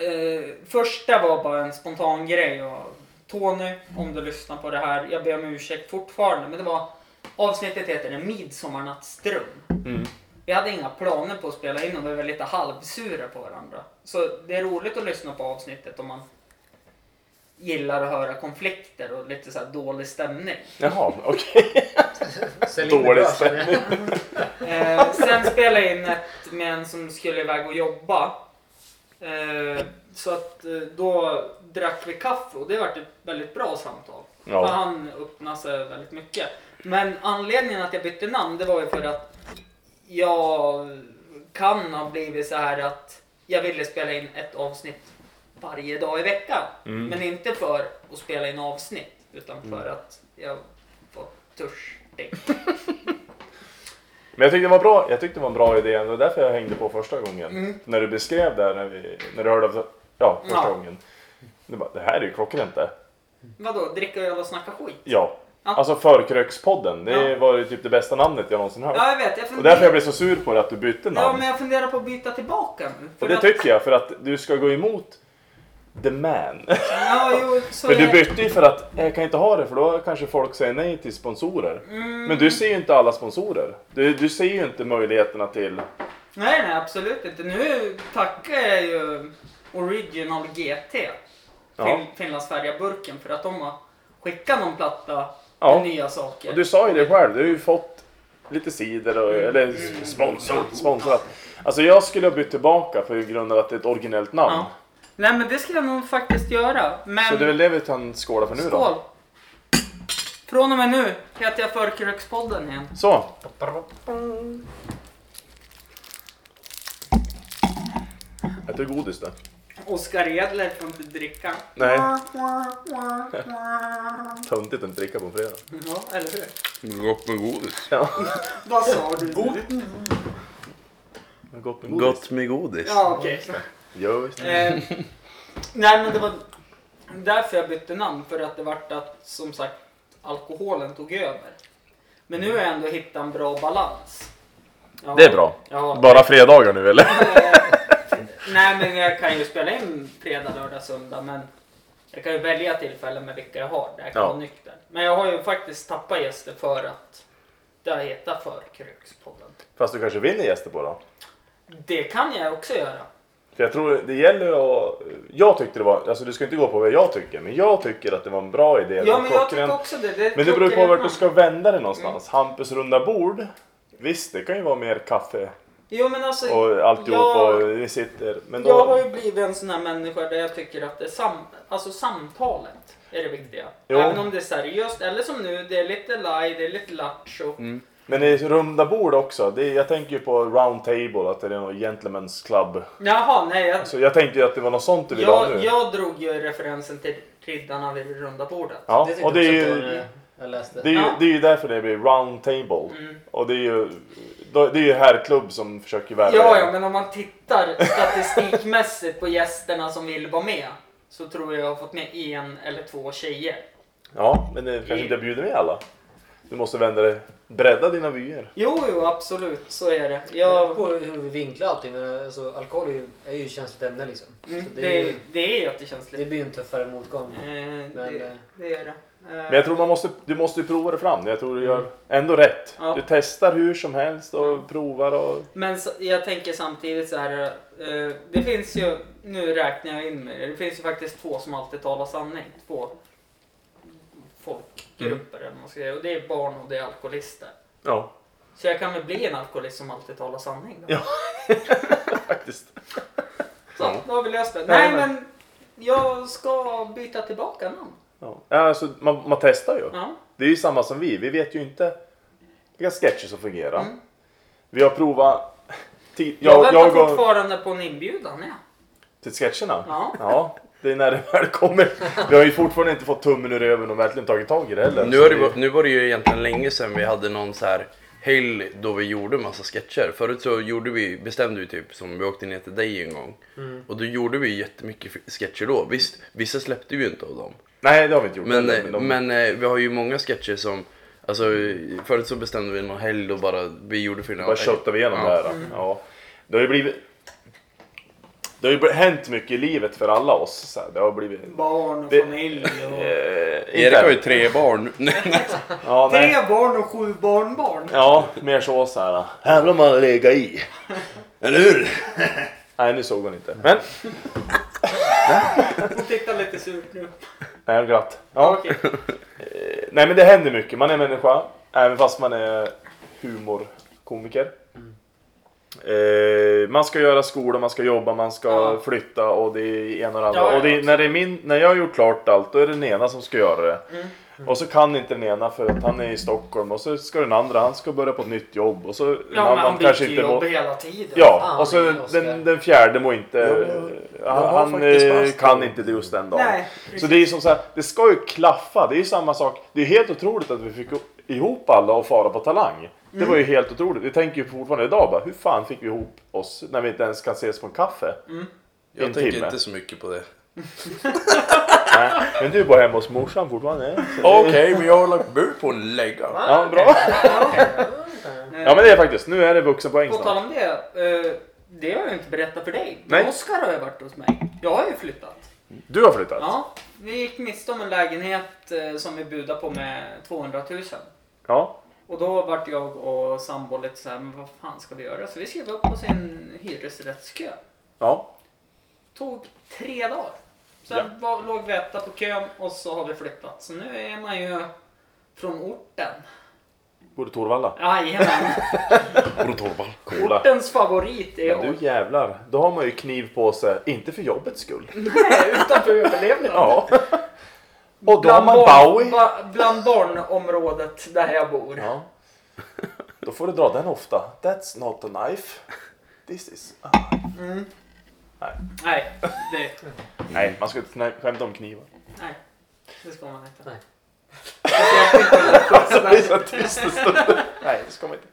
eh, första var bara en spontan grej. Och Tony, om du lyssnar på det här, jag ber om ursäkt fortfarande. Men det var, avsnittet heter En midsommarnattsdröm. Mm. Vi hade inga planer på att spela in och vi var lite halvsura på varandra. Så det är roligt att lyssna på avsnittet om man gillar att höra konflikter och lite så här dålig stämning. Jaha, okej. Det Dålig jag. Eh, sen spelade jag in ett med en som skulle iväg och jobba. Eh, så att eh, då drack vi kaffe och det var ett väldigt bra samtal. För Ja. han öppnade sig väldigt mycket. Men anledningen att jag bytte namn det var ju för att jag kan ha blivit så här att jag ville spela in ett avsnitt varje dag i veckan. Mm. Men inte för att spela in avsnitt utan för att jag var törstig. Men jag tyckte det var bra, jag tyckte det var en bra idé. Det var därför jag hängde på första gången. Mm. När du beskrev det här, när, vi, när du hörde av ja, första Ja. gången. Du bara, det här är ju klockrent det. Vadå, dricka öl och snacka skit? Ja. Ja. Alltså Förkrökspodden, det Ja. var ju typ det bästa namnet jag någonsin hört. Ja, jag vet. Jag Och funderar... därför jag blev så sur på det att du bytte namn. Ja, men jag funderar på att byta tillbaka nu. Och det att- tycker jag, för att du ska gå emot the man. Ja, jo, för du bytte ju för att, jag kan inte ha det för då kanske folk säger nej till sponsorer. Mm. Men du ser ju inte alla sponsorer. Du, du ser ju inte möjligheterna till... Nej, nej, absolut inte. Nu tackar jag ju Original GT, Ja. fin- Finlandsfärja-burken, för att de har skickat någon platta Ja. med nya saker. Och du sa ju det själv, du har ju fått lite cider och, Mm. eller sponsor, sponsrat. Alltså jag skulle ha bytt tillbaka på grund av att det är ett originellt namn. Ja. Nej, men det ska jag nog faktiskt göra. Men... Så det är väl det vi kan skåla för nu Skål! då. Från och med nu heter jag Förkrökspodden igen. Så, äter du godis då? Oskar Edler får inte dricka. Nej, töntigt att inte dricka på en fredag. Ja, eller hur? Gott med godis. Ja, Vad sa du? gott med godis. Gott med godis. Ja, okej. Ja, visst. Eh, nej men det var därför jag bytte namn. För att det vart att som sagt alkoholen tog över. Men nu har jag ändå hittat en bra balans. Ja, Det är bra. Ja, Bara fredagar nu eller? nej men jag kan ju spela in fredag, lördag, söndag. Men jag kan ju välja tillfällen med vilka jag har där jag kan Ja. vara nykter. Men jag har ju faktiskt tappat gäster för att det har hetat Förkrökspodden. Fast du kanske vinner gäster på då? Det kan jag också göra. För jag tror det gäller att... Jag tyckte det var... Alltså du ska inte gå på vad jag tycker, men jag tycker att det var en bra idé. Ja men jag tycker också det. det Men det beror på vart du ska vända dig någonstans. Hampus runda bord. Visst, det kan ju vara mer kaffe Jo men alltså, och alltihop jag, och vi sitter. Men jag har då... ju blivit en sån här människa där jag tycker att det sam, alltså samtalet är det viktiga. Jo. Även om det är seriöst, eller som nu, det är lite live, det är lite lattjo. Mm. Men i runda bord också. Det, jag tänker ju på round table, att det är någon gentlemen's club. Jaha, nej. Jag, Så jag tänkte ju att det var något sånt du ville ha jag, nu. jag drog ju referensen till Riddarna vid det runda bordet. Ja, tyckte och det är också att ju... var, Jag läste. Det är, ju, Ja. det är ju därför det blir round table. Mm. Och det är ju, då- det är ju herrklubb som försöker värva Ja, er. ja, men om man tittar statistikmässigt på gästerna som vill vara med så tror jag jag har fått med en eller två tjejer. Ja, men det kanske inte bjuder med alla. Du måste vända dig, bredda dina vyer. Jo, jo, absolut, så är det. Ja, Jag, på hur vi vinklar allting. Men alltså, alkohol är ju, är ju ett känsligt ämne liksom. mm, det, det, är ju, det är det jättekänsligt. blir ju en tuffare motgång. Eh, Men, det, eh, det är det. Eh, Men jag tror man måste, du måste ju prova det fram. Jag tror du gör ändå rätt. Ja. Du testar hur som helst och provar och... Men så, jag tänker samtidigt så här. Eh, det finns ju, nu räknar jag in mig, det finns ju faktiskt två som alltid talar sanning. Två folkgrupper eller vad man ska säga. Och det är barn och det är alkoholister. Ja, Så jag kan väl bli en alkoholist som alltid talar sanning då? Ja. faktiskt. Så, Ja. då har vi löst det. Nej, Nej men- jag ska byta tillbaka namn. Ja. Alltså, man, man testar ju. Ja. Det är ju samma som vi. Vi vet ju inte vilka sketcher som fungerar. Mm. Vi har provat... Jag, Jag, väntar jag fortfarande på en inbjudan. Ja. till sketcherna? Ja. Ja, det är när det väl kommer. Vi har ju fortfarande inte fått tummen ur röven och verkligen tagit tag i det heller. Nu, har det, var- nu var det ju egentligen länge sedan vi hade någon så här helg då vi gjorde massa sketcher. Förut så gjorde vi, bestämde vi typ som vi åkte ner till dig en gång. Och då gjorde vi jättemycket sketcher då. Visst, vissa släppte vi ju inte av dem. Nej, det har vi inte gjort. Men, heller, eh, de- men eh, vi har ju många sketcher som Alltså förut så bestämde vi någon helg då bara vi gjorde för Bara köttar vi igenom Ja. det här. Ja. Det har ju blivit... Det har ju hänt mycket i livet för alla oss. Så här. Det har blivit... Barn och Det- familj och... Eh, Erik har ju tre barn. Ja, nej. Tre barn och sju barnbarn. Ja, mer så så här. Här vill man lägga i. Eller hur? Nej, nu såg hon inte. Men, Hon tittar lite surt nu. nej, glatt. Ja. Okej. Nej, men det händer mycket. Man är människa. Även fast man är humorkomiker. Eh, man ska göra skola, man ska jobba, man ska Ja. flytta och det är ena och det andra. Ja, ja, och det, när, det är min, när jag har gjort klart allt, då är det den ena som ska göra det. Mm. Och så kan inte den ena för att han är i Stockholm och så ska den andra, han ska börja på ett nytt jobb och så Ja, men annan han kanske inte jobb mår... hela tiden. Ja, Fan, och så den, den fjärde mår inte... jag han har han eh, kan det. inte det just den dagen. Nej, Så det är som så här, det ska ju klaffa. Det är ju samma sak. Det är helt otroligt att vi fick ihop alla och fara på Talang. Det var ju helt otroligt. Vi tänker ju fortfarande idag bara, hur fan fick vi ihop oss när vi inte ens kan ses på en kaffe? Jag En tänker timme. inte så mycket på det. Nej, men du är bara hemma hos morsan fortfarande. Okej, men jag har lagt bud på en lägga. Ja, bra. Ja men det är faktiskt, nu är det vuxenpoäng På tal snart. om det. Eh, det har jag inte berättat för dig. Nej. Oskar har ju varit hos mig. Jag har ju flyttat. Du har flyttat? Ja, vi gick miste om en lägenhet eh, som vi budade på med 200 000. Ja. Och då vart jag och sambo lite så här, men vad fan ska vi göra? Så vi skrev upp oss i en hyresrättskö. Ja. Tog tre dagar. Sen var, låg vi etta på kön och så har vi flyttat. Så nu är man ju från orten. Bor i Torvalla? Jajamän. Coola. Ortens favorit är Men du jävlar, då har man ju kniv på sig, inte för jobbets skull. utanför överlevnaden. Ja. Och då har Bland, man barn, Bowie. ba, bland barnområdet där jag bor. Ja. Då får du dra den ofta. That's not a knife. This is... Ah. Nej, det, Nej, man ska inte skämta om knivar. nej, det ska man inte. Nej. Alltså, det är så tyst en stund. Nej, det ska man inte.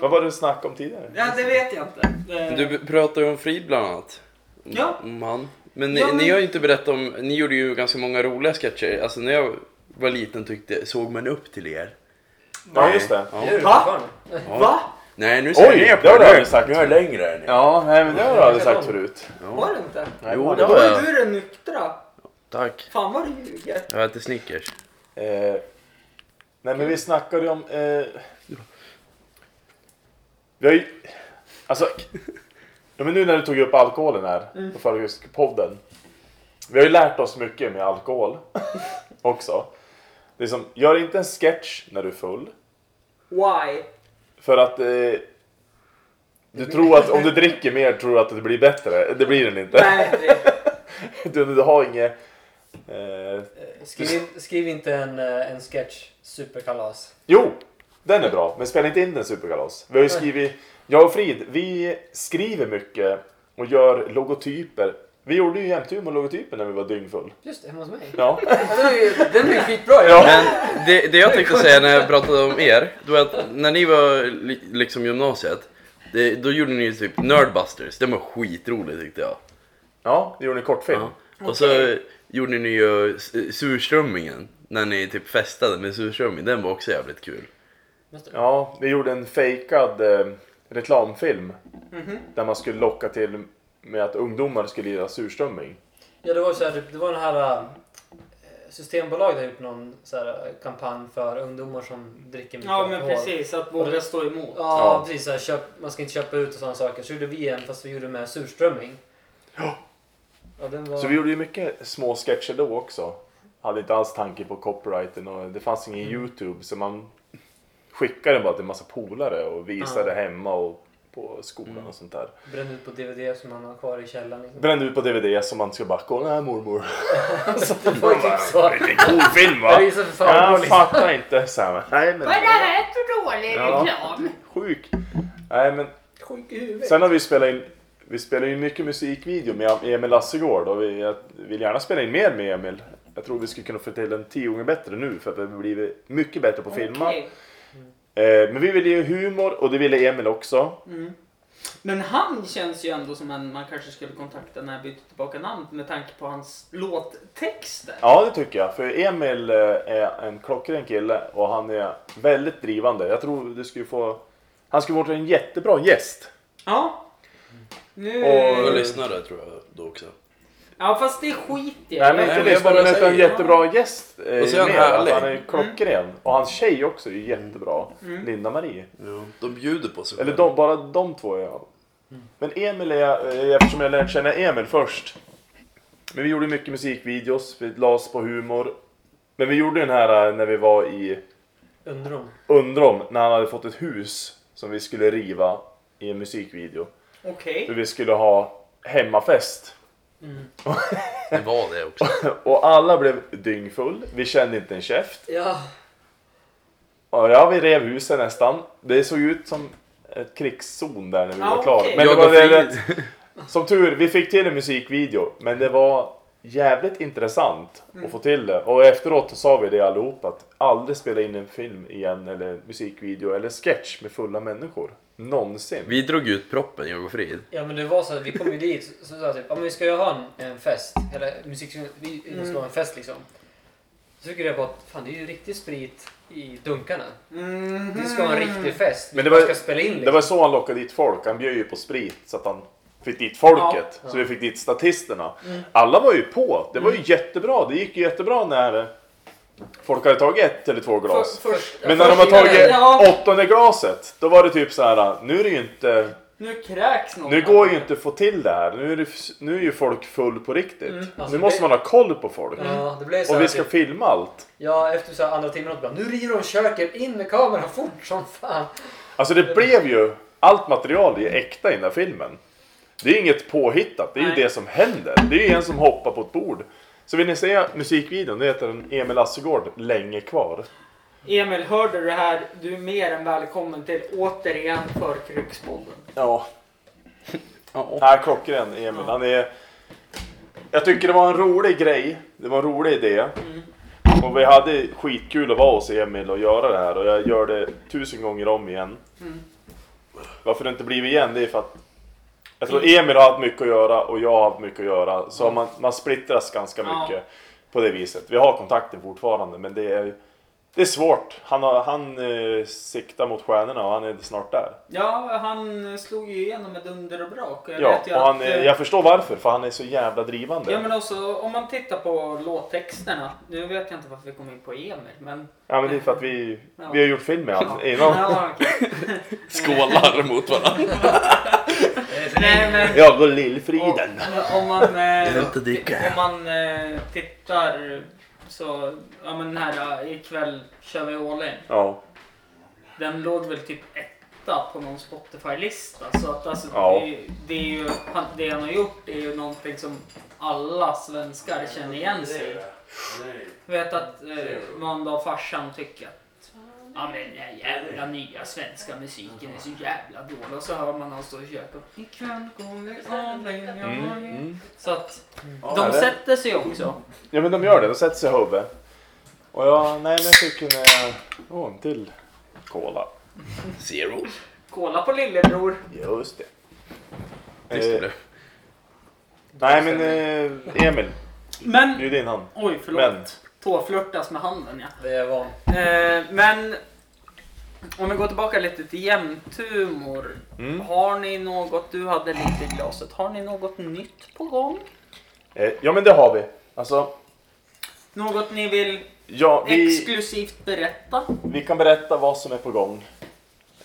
Vad var det du snackade om tidigare? Ja, det vet jag inte. Eh, Du pratar ju om Frid bland annat. Ja. Om han. Men ni, Ja, men- ni har ju inte berättat om, ni gjorde ju ganska många roliga sketcher. Alltså när jag var liten tyckte, såg man upp till er? Ja, just det. Ja. Va? fortfarande? Va? Nej nu ser Oj, jag ner på det har du sagt. Nu är jag längre än er. Ja, nej, men det har du aldrig sagt förut. Var det inte? Nej, Jo, var det Då var jag. ju du den nyktra. Tack. Fan vad du ljuger. Jag äter Snickers. Eh, nej, men vi snackade ju om... Eh, vi har ju... Alltså... Ja, men nu när du tog upp alkoholen här på förra podden. Vi har ju lärt oss mycket med alkohol också. Det är som, gör inte en sketch när du är full. Why? För att eh, du tror att om du dricker mer tror du att det blir bättre. Det blir den inte. Nej, det, Du, du har inget... Eh, Skriv, in- skriv inte en, eh, en sketch, superkalas. jo, den är bra. Men spela inte in den superkalas. Vi har ju skrivit... Jag och Frid, vi skriver mycket och gör logotyper. Vi gjorde ju jämthumor-logotyper när vi var dyngfull. Just det, hemma hos mig. Ja. Den är ju, den är ju skitbra. Ja. Men det, det jag tänkte säga när jag pratade om er, det var att när ni var li, liksom gymnasiet, det, då gjorde ni typ Nerdbusters. Det var skitroligt tyckte jag. Ja, det gjorde en kortfilm. Ja. Och så gjorde ni ju s- surströmmingen. När ni typ festade med surströmming. Den var också jävligt kul. Ja, vi gjorde en fejkad eh, reklamfilm. Där man skulle locka till med att ungdomar skulle lira surströmming. Ja, det var så här, typ, det var den här äh, Systembolaget har gjort någon så här, äh, kampanj för ungdomar som dricker mycket ja men alkohol. precis, att våga stå emot. Ja, Ja. precis. Så här, köp, man ska inte köpa ut och sådana saker. Så gjorde vi en, fast vi gjorde med surströmming. Ja. Ja, den var... Så vi gjorde ju mycket små sketcher då också. Hade inte alls tanke på copyrighten och det fanns ingen Youtube så man skickade den bara till en massa polare och visade hemma och på skolan och sånt där. Brände ut på DVD som man har kvar i källaren. Liksom. Brände ut på DVD som man ska bara kolla mormor. Det var ju typ så. Vilken cool film va? Jag Jag liksom. fattar inte. Så här, men, nej men Vad är det här för dålig Ja. reklam? sjuk. Nej men Sjuk i huvudet. sen har vi spelat in vi spelar ju mycket musikvideo med Emil Lassegård och vi jag vill gärna spela in mer med Emil. Jag tror vi skulle kunna få till en tio gånger bättre nu för att vi har blivit mycket bättre på att filma. Eh, men vi ville ju humor och det ville Emil också. Mm. Men han känns ju ändå som en man kanske skulle kontakta när jag byter tillbaka namn med tanke på hans låttexter. Ja det tycker jag. För Emil eh, är en klockren kille och han är väldigt drivande. Jag tror du skulle få... Han skulle vara en jättebra gäst. Ja. Nu... Och- Jag lyssnade tror jag då också. Ja fast det skit i. Nej men Nej, inte men det, jag bara utan en jättebra gäst. Eh, Och så är han härlig. Han är klockren. Och hans tjej också är jättebra. Linda-Marie. Ja, de bjuder på sig Eller de, bara de två är jag. Men Emil är jag, eh, eftersom jag lärde känna Emil först. Men vi gjorde mycket musikvideos, vi la oss på humor. Men vi gjorde den här eh, när vi var i Undrom. Undrom när han hade fått ett hus som vi skulle riva i en musikvideo. Okej. För vi skulle ha hemmafest. Det var det också. Och alla blev dyngfull. Vi kände inte en käft. Ja. Och ja, vi rev huset nästan. Det såg ut som ett krigszon där när vi Ja, var klara. okej. Men det var det, Som tur, vi fick till en musikvideo. Men det var jävligt intressant Mm. att få till det. Och efteråt sa vi det allihop att aldrig spela in en film igen eller musikvideo eller sketch med fulla människor. Någonsin. Vi drog ut proppen, jag och Frid. Ja men det var så att vi kom ju dit så sa jag typ, ja men vi ska ju ha en, en fest. Eller musik, vi Mm. måste ha en fest liksom. Så fick jag reda på att fan det är ju riktig sprit i dunkarna. Mhm. Det ska vara en riktig fest. Men det Vi var- ska spela in liksom. Det var så han lockade dit folk. Han bjöd ju på sprit så att han fick dit folket. Ja. Så vi fick dit statisterna. Mm. Alla var ju på. Det var ju jättebra. Det gick ju jättebra när folk hade tagit ett eller två glas. För, först, Men när de har tagit Ja, åttonde glaset, då var det typ så här. nu är det ju inte, nu kräks någon. nu går ju inte att få till det här. Nu är, det, nu är ju folk full på riktigt. Alltså, nu måste man ha koll på folk. Ja, det blev så Och vi ska typ, filma allt. Ja, efter så här andra timmen bara, nu river de köket, in med kameran fort som fan. Alltså det blev ju, allt material är ju äkta i den här filmen. Det är inget påhittat, det är ju Nej. det som händer. Det är ju en som hoppar på ett bord. Så vill ni se musikvideon, det heter den Emil Assegård, Länge kvar. Emil, hörde du det här? Du är mer än välkommen till återigen Förkrykspodden. Ja. Nej, klockren Emil. Han är... Jag tycker det var en rolig grej. Det var en rolig idé. Och vi hade skitkul att vara hos Emil och göra det här och jag gör det tusen gånger om igen. Varför det inte blivit igen det är för att jag tror Emil har haft mycket att göra och jag har haft mycket att göra. Så man, man splittras ganska Ja. mycket på det viset. Vi har kontakten fortfarande men det är, det är svårt. Han, har, han eh, siktar mot stjärnorna och han är snart där. Ja, han slog ju igenom med dunder och brak. Jag Ja, och han, att, eh, jag förstår varför, för han är så jävla drivande. Ja men också om man tittar på låttexterna. Nu vet jag inte varför vi kom in på Emil men... Ja men det är för att vi, Ja. vi har gjort film med honom innan. Ja, okej. Skålar mot varandra. Nej men... Jag och Lillfriden. Om, om man, eh, vill inte dricka. om man eh, tittar så, ja men den här eh, ikväll kör vi all in. Ja. Den låg väl typ etta på någon Spotify-lista. Så att alltså, Ja. det, det är ju, han, det han har gjort är ju någonting som alla svenskar känner igen sig i. Jag vet att eh, Manda och farsan tycker att Ja men den jävla nya svenska musiken är så jävla dålig. Och så hör man honom stå i köket. Ikväll all in. Mm, mm. Så att Ja, de det- sätter sig också. Ja men de gör det, de sätter sig i huvudet. Och jag, nej men jag fick en, eh, åh en till cola. Zero. Kolla på lillebror. Just det. Eh, nej men eh, Emil, Men, det är din hand. oj förlåt. Men, Tåflörtas med handen ja. Det är van. Eh, men om vi går tillbaka lite till jämthumor. Mm. Har ni något, du hade lite i glaset, har ni något nytt på gång? eh, ja men det har vi. Alltså, Något ni vill ja, vi, exklusivt berätta? vi kan berätta vad som är på gång.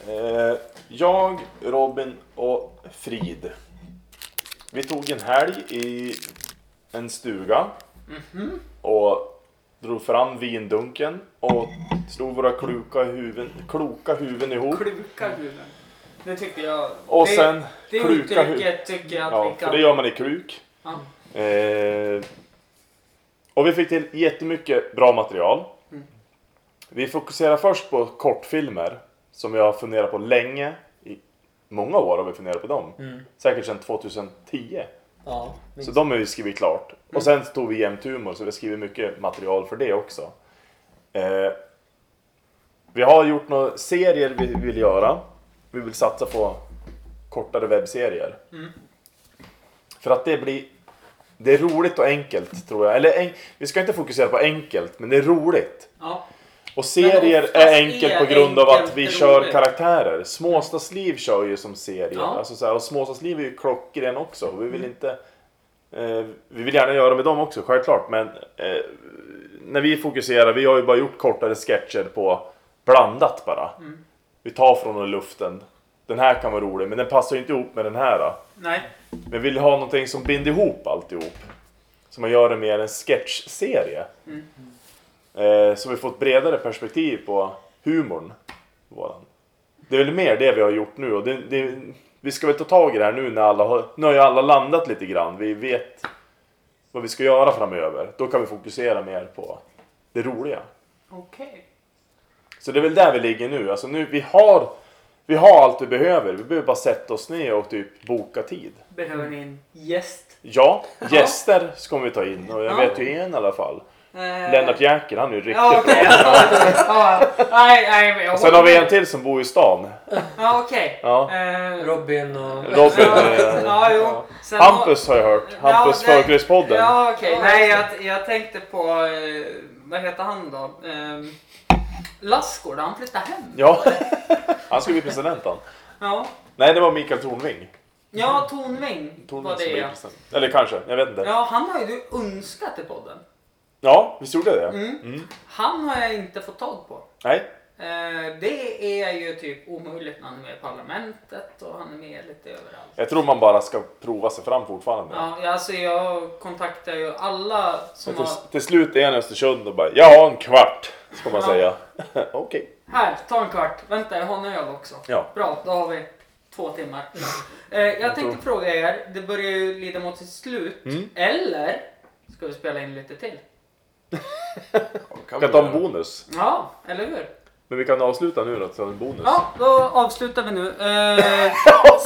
Eh, jag, Robin och Frid. Vi tog en helg i en stuga. Och drog fram vindunken och slog våra kloka huvuden, kloka huvuden ihop. Kluka huvuden. Det tycker jag. Och det, sen det kluka hu- uttrycket tycker jag att Ja, vi för kan... det gör man i kluk. Ja. Eh, och vi fick till jättemycket bra material. Mm. Vi fokuserar först på kortfilmer som vi har funderat på länge. I många år har vi funderat på dem. Mm. Säkert sedan 2010. Ja, Så de har vi skrivit klart. Och sen tog vi jämt humor så vi har skrivit mycket material för det också. Eh, vi har gjort några serier vi vill göra. Vi vill satsa på kortare webbserier. Mm. För att det blir... Det är roligt och enkelt tror jag. Eller en, vi ska inte fokusera på enkelt, men det är roligt. Ja. Och serier är enkelt är på grund av att vi roligt. kör karaktärer. Småstadsliv kör ju som serier. Ja. Alltså så här, och Småstadsliv är ju klockren också. Vi vill inte... Eh, vi vill gärna göra med dem också, självklart. Men eh, när vi fokuserar, vi har ju bara gjort kortare sketcher på blandat bara. Mm. Vi tar från den luften. Den här kan vara rolig, men den passar ju inte ihop med den här. Då. Nej. Men vi vill ha någonting som binder ihop alltihop. Så man gör det mer en sketchserie. Mm. Eh, så vi får ett bredare perspektiv på humorn. Våran. Det är väl mer det vi har gjort nu och det, det, vi ska väl ta tag i det här nu när alla har, nu har ju alla landat lite grann. Vi vet vad vi ska göra framöver. Då kan vi fokusera mer på det roliga. Okej. Så det är väl där vi ligger nu. Alltså nu vi har, vi har allt vi behöver. Vi behöver bara sätta oss ner och typ boka tid. Behöver ni en gäst? Ja, gäster ska vi ta in och jag Ja. vet ju en i alla fall. Eh, Lennart Jäkel, han är ju riktigt Ja, okej. bra. Ja, nej, nej, men jag Sen har vi en till som bor i stan. Ja, okej. Ja. Eh, Robin och... Robin. Ja, eh, ja, jo. Sen Hampus har jag hört. Ja, Hampus det- Förkrökspodden. Ja, okej. Ja, Nej, jag, jag tänkte på... Vad heter han då? Eh, Lassgård, han flyttade hem. Ja. Han ska bli president han. Ja. Nej, det var Mikael Tornving. Ja, Tornving Tornving var det ja. Eller kanske, jag vet inte. Ja, Ja, han har ju du önskat i podden. Visst gjorde jag det? Mm. Mm. Han har jag inte fått tag på. Nej. Eh, det är ju typ omöjligt när han är med i Parlamentet och han är med lite överallt. Jag tror man bara ska prova sig fram fortfarande. Ja, alltså jag kontaktar ju alla som Men har... till, till slut är han i Östersund och bara ja, en kvart ska man Ja. säga. Okej. Här, ta en kvart. Vänta, jag har en öl också. Ja. Bra, då har vi två timmar. Eh, jag tänkte fråga er, det börjar ju lida mot sitt slut. Mm. Eller ska vi spela in lite till? Vi kan ta en bonus. Ja, eller hur? Men vi kan avsluta nu då, ta en bonus. Ja, då avslutar vi nu. Eh,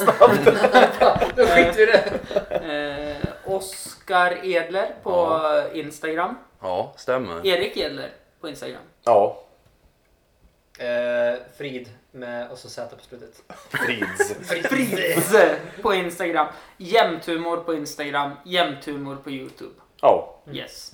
Då skiter vi i det. eh, Oskar Edler på Instagram. Ja, stämmer. Erik Edler på Instagram. Ja. Eh, Frid med och så Z på slutet. Frids. Frids på Instagram. Jämthumor på Instagram. Jämthumor på Youtube. Ja. Yes.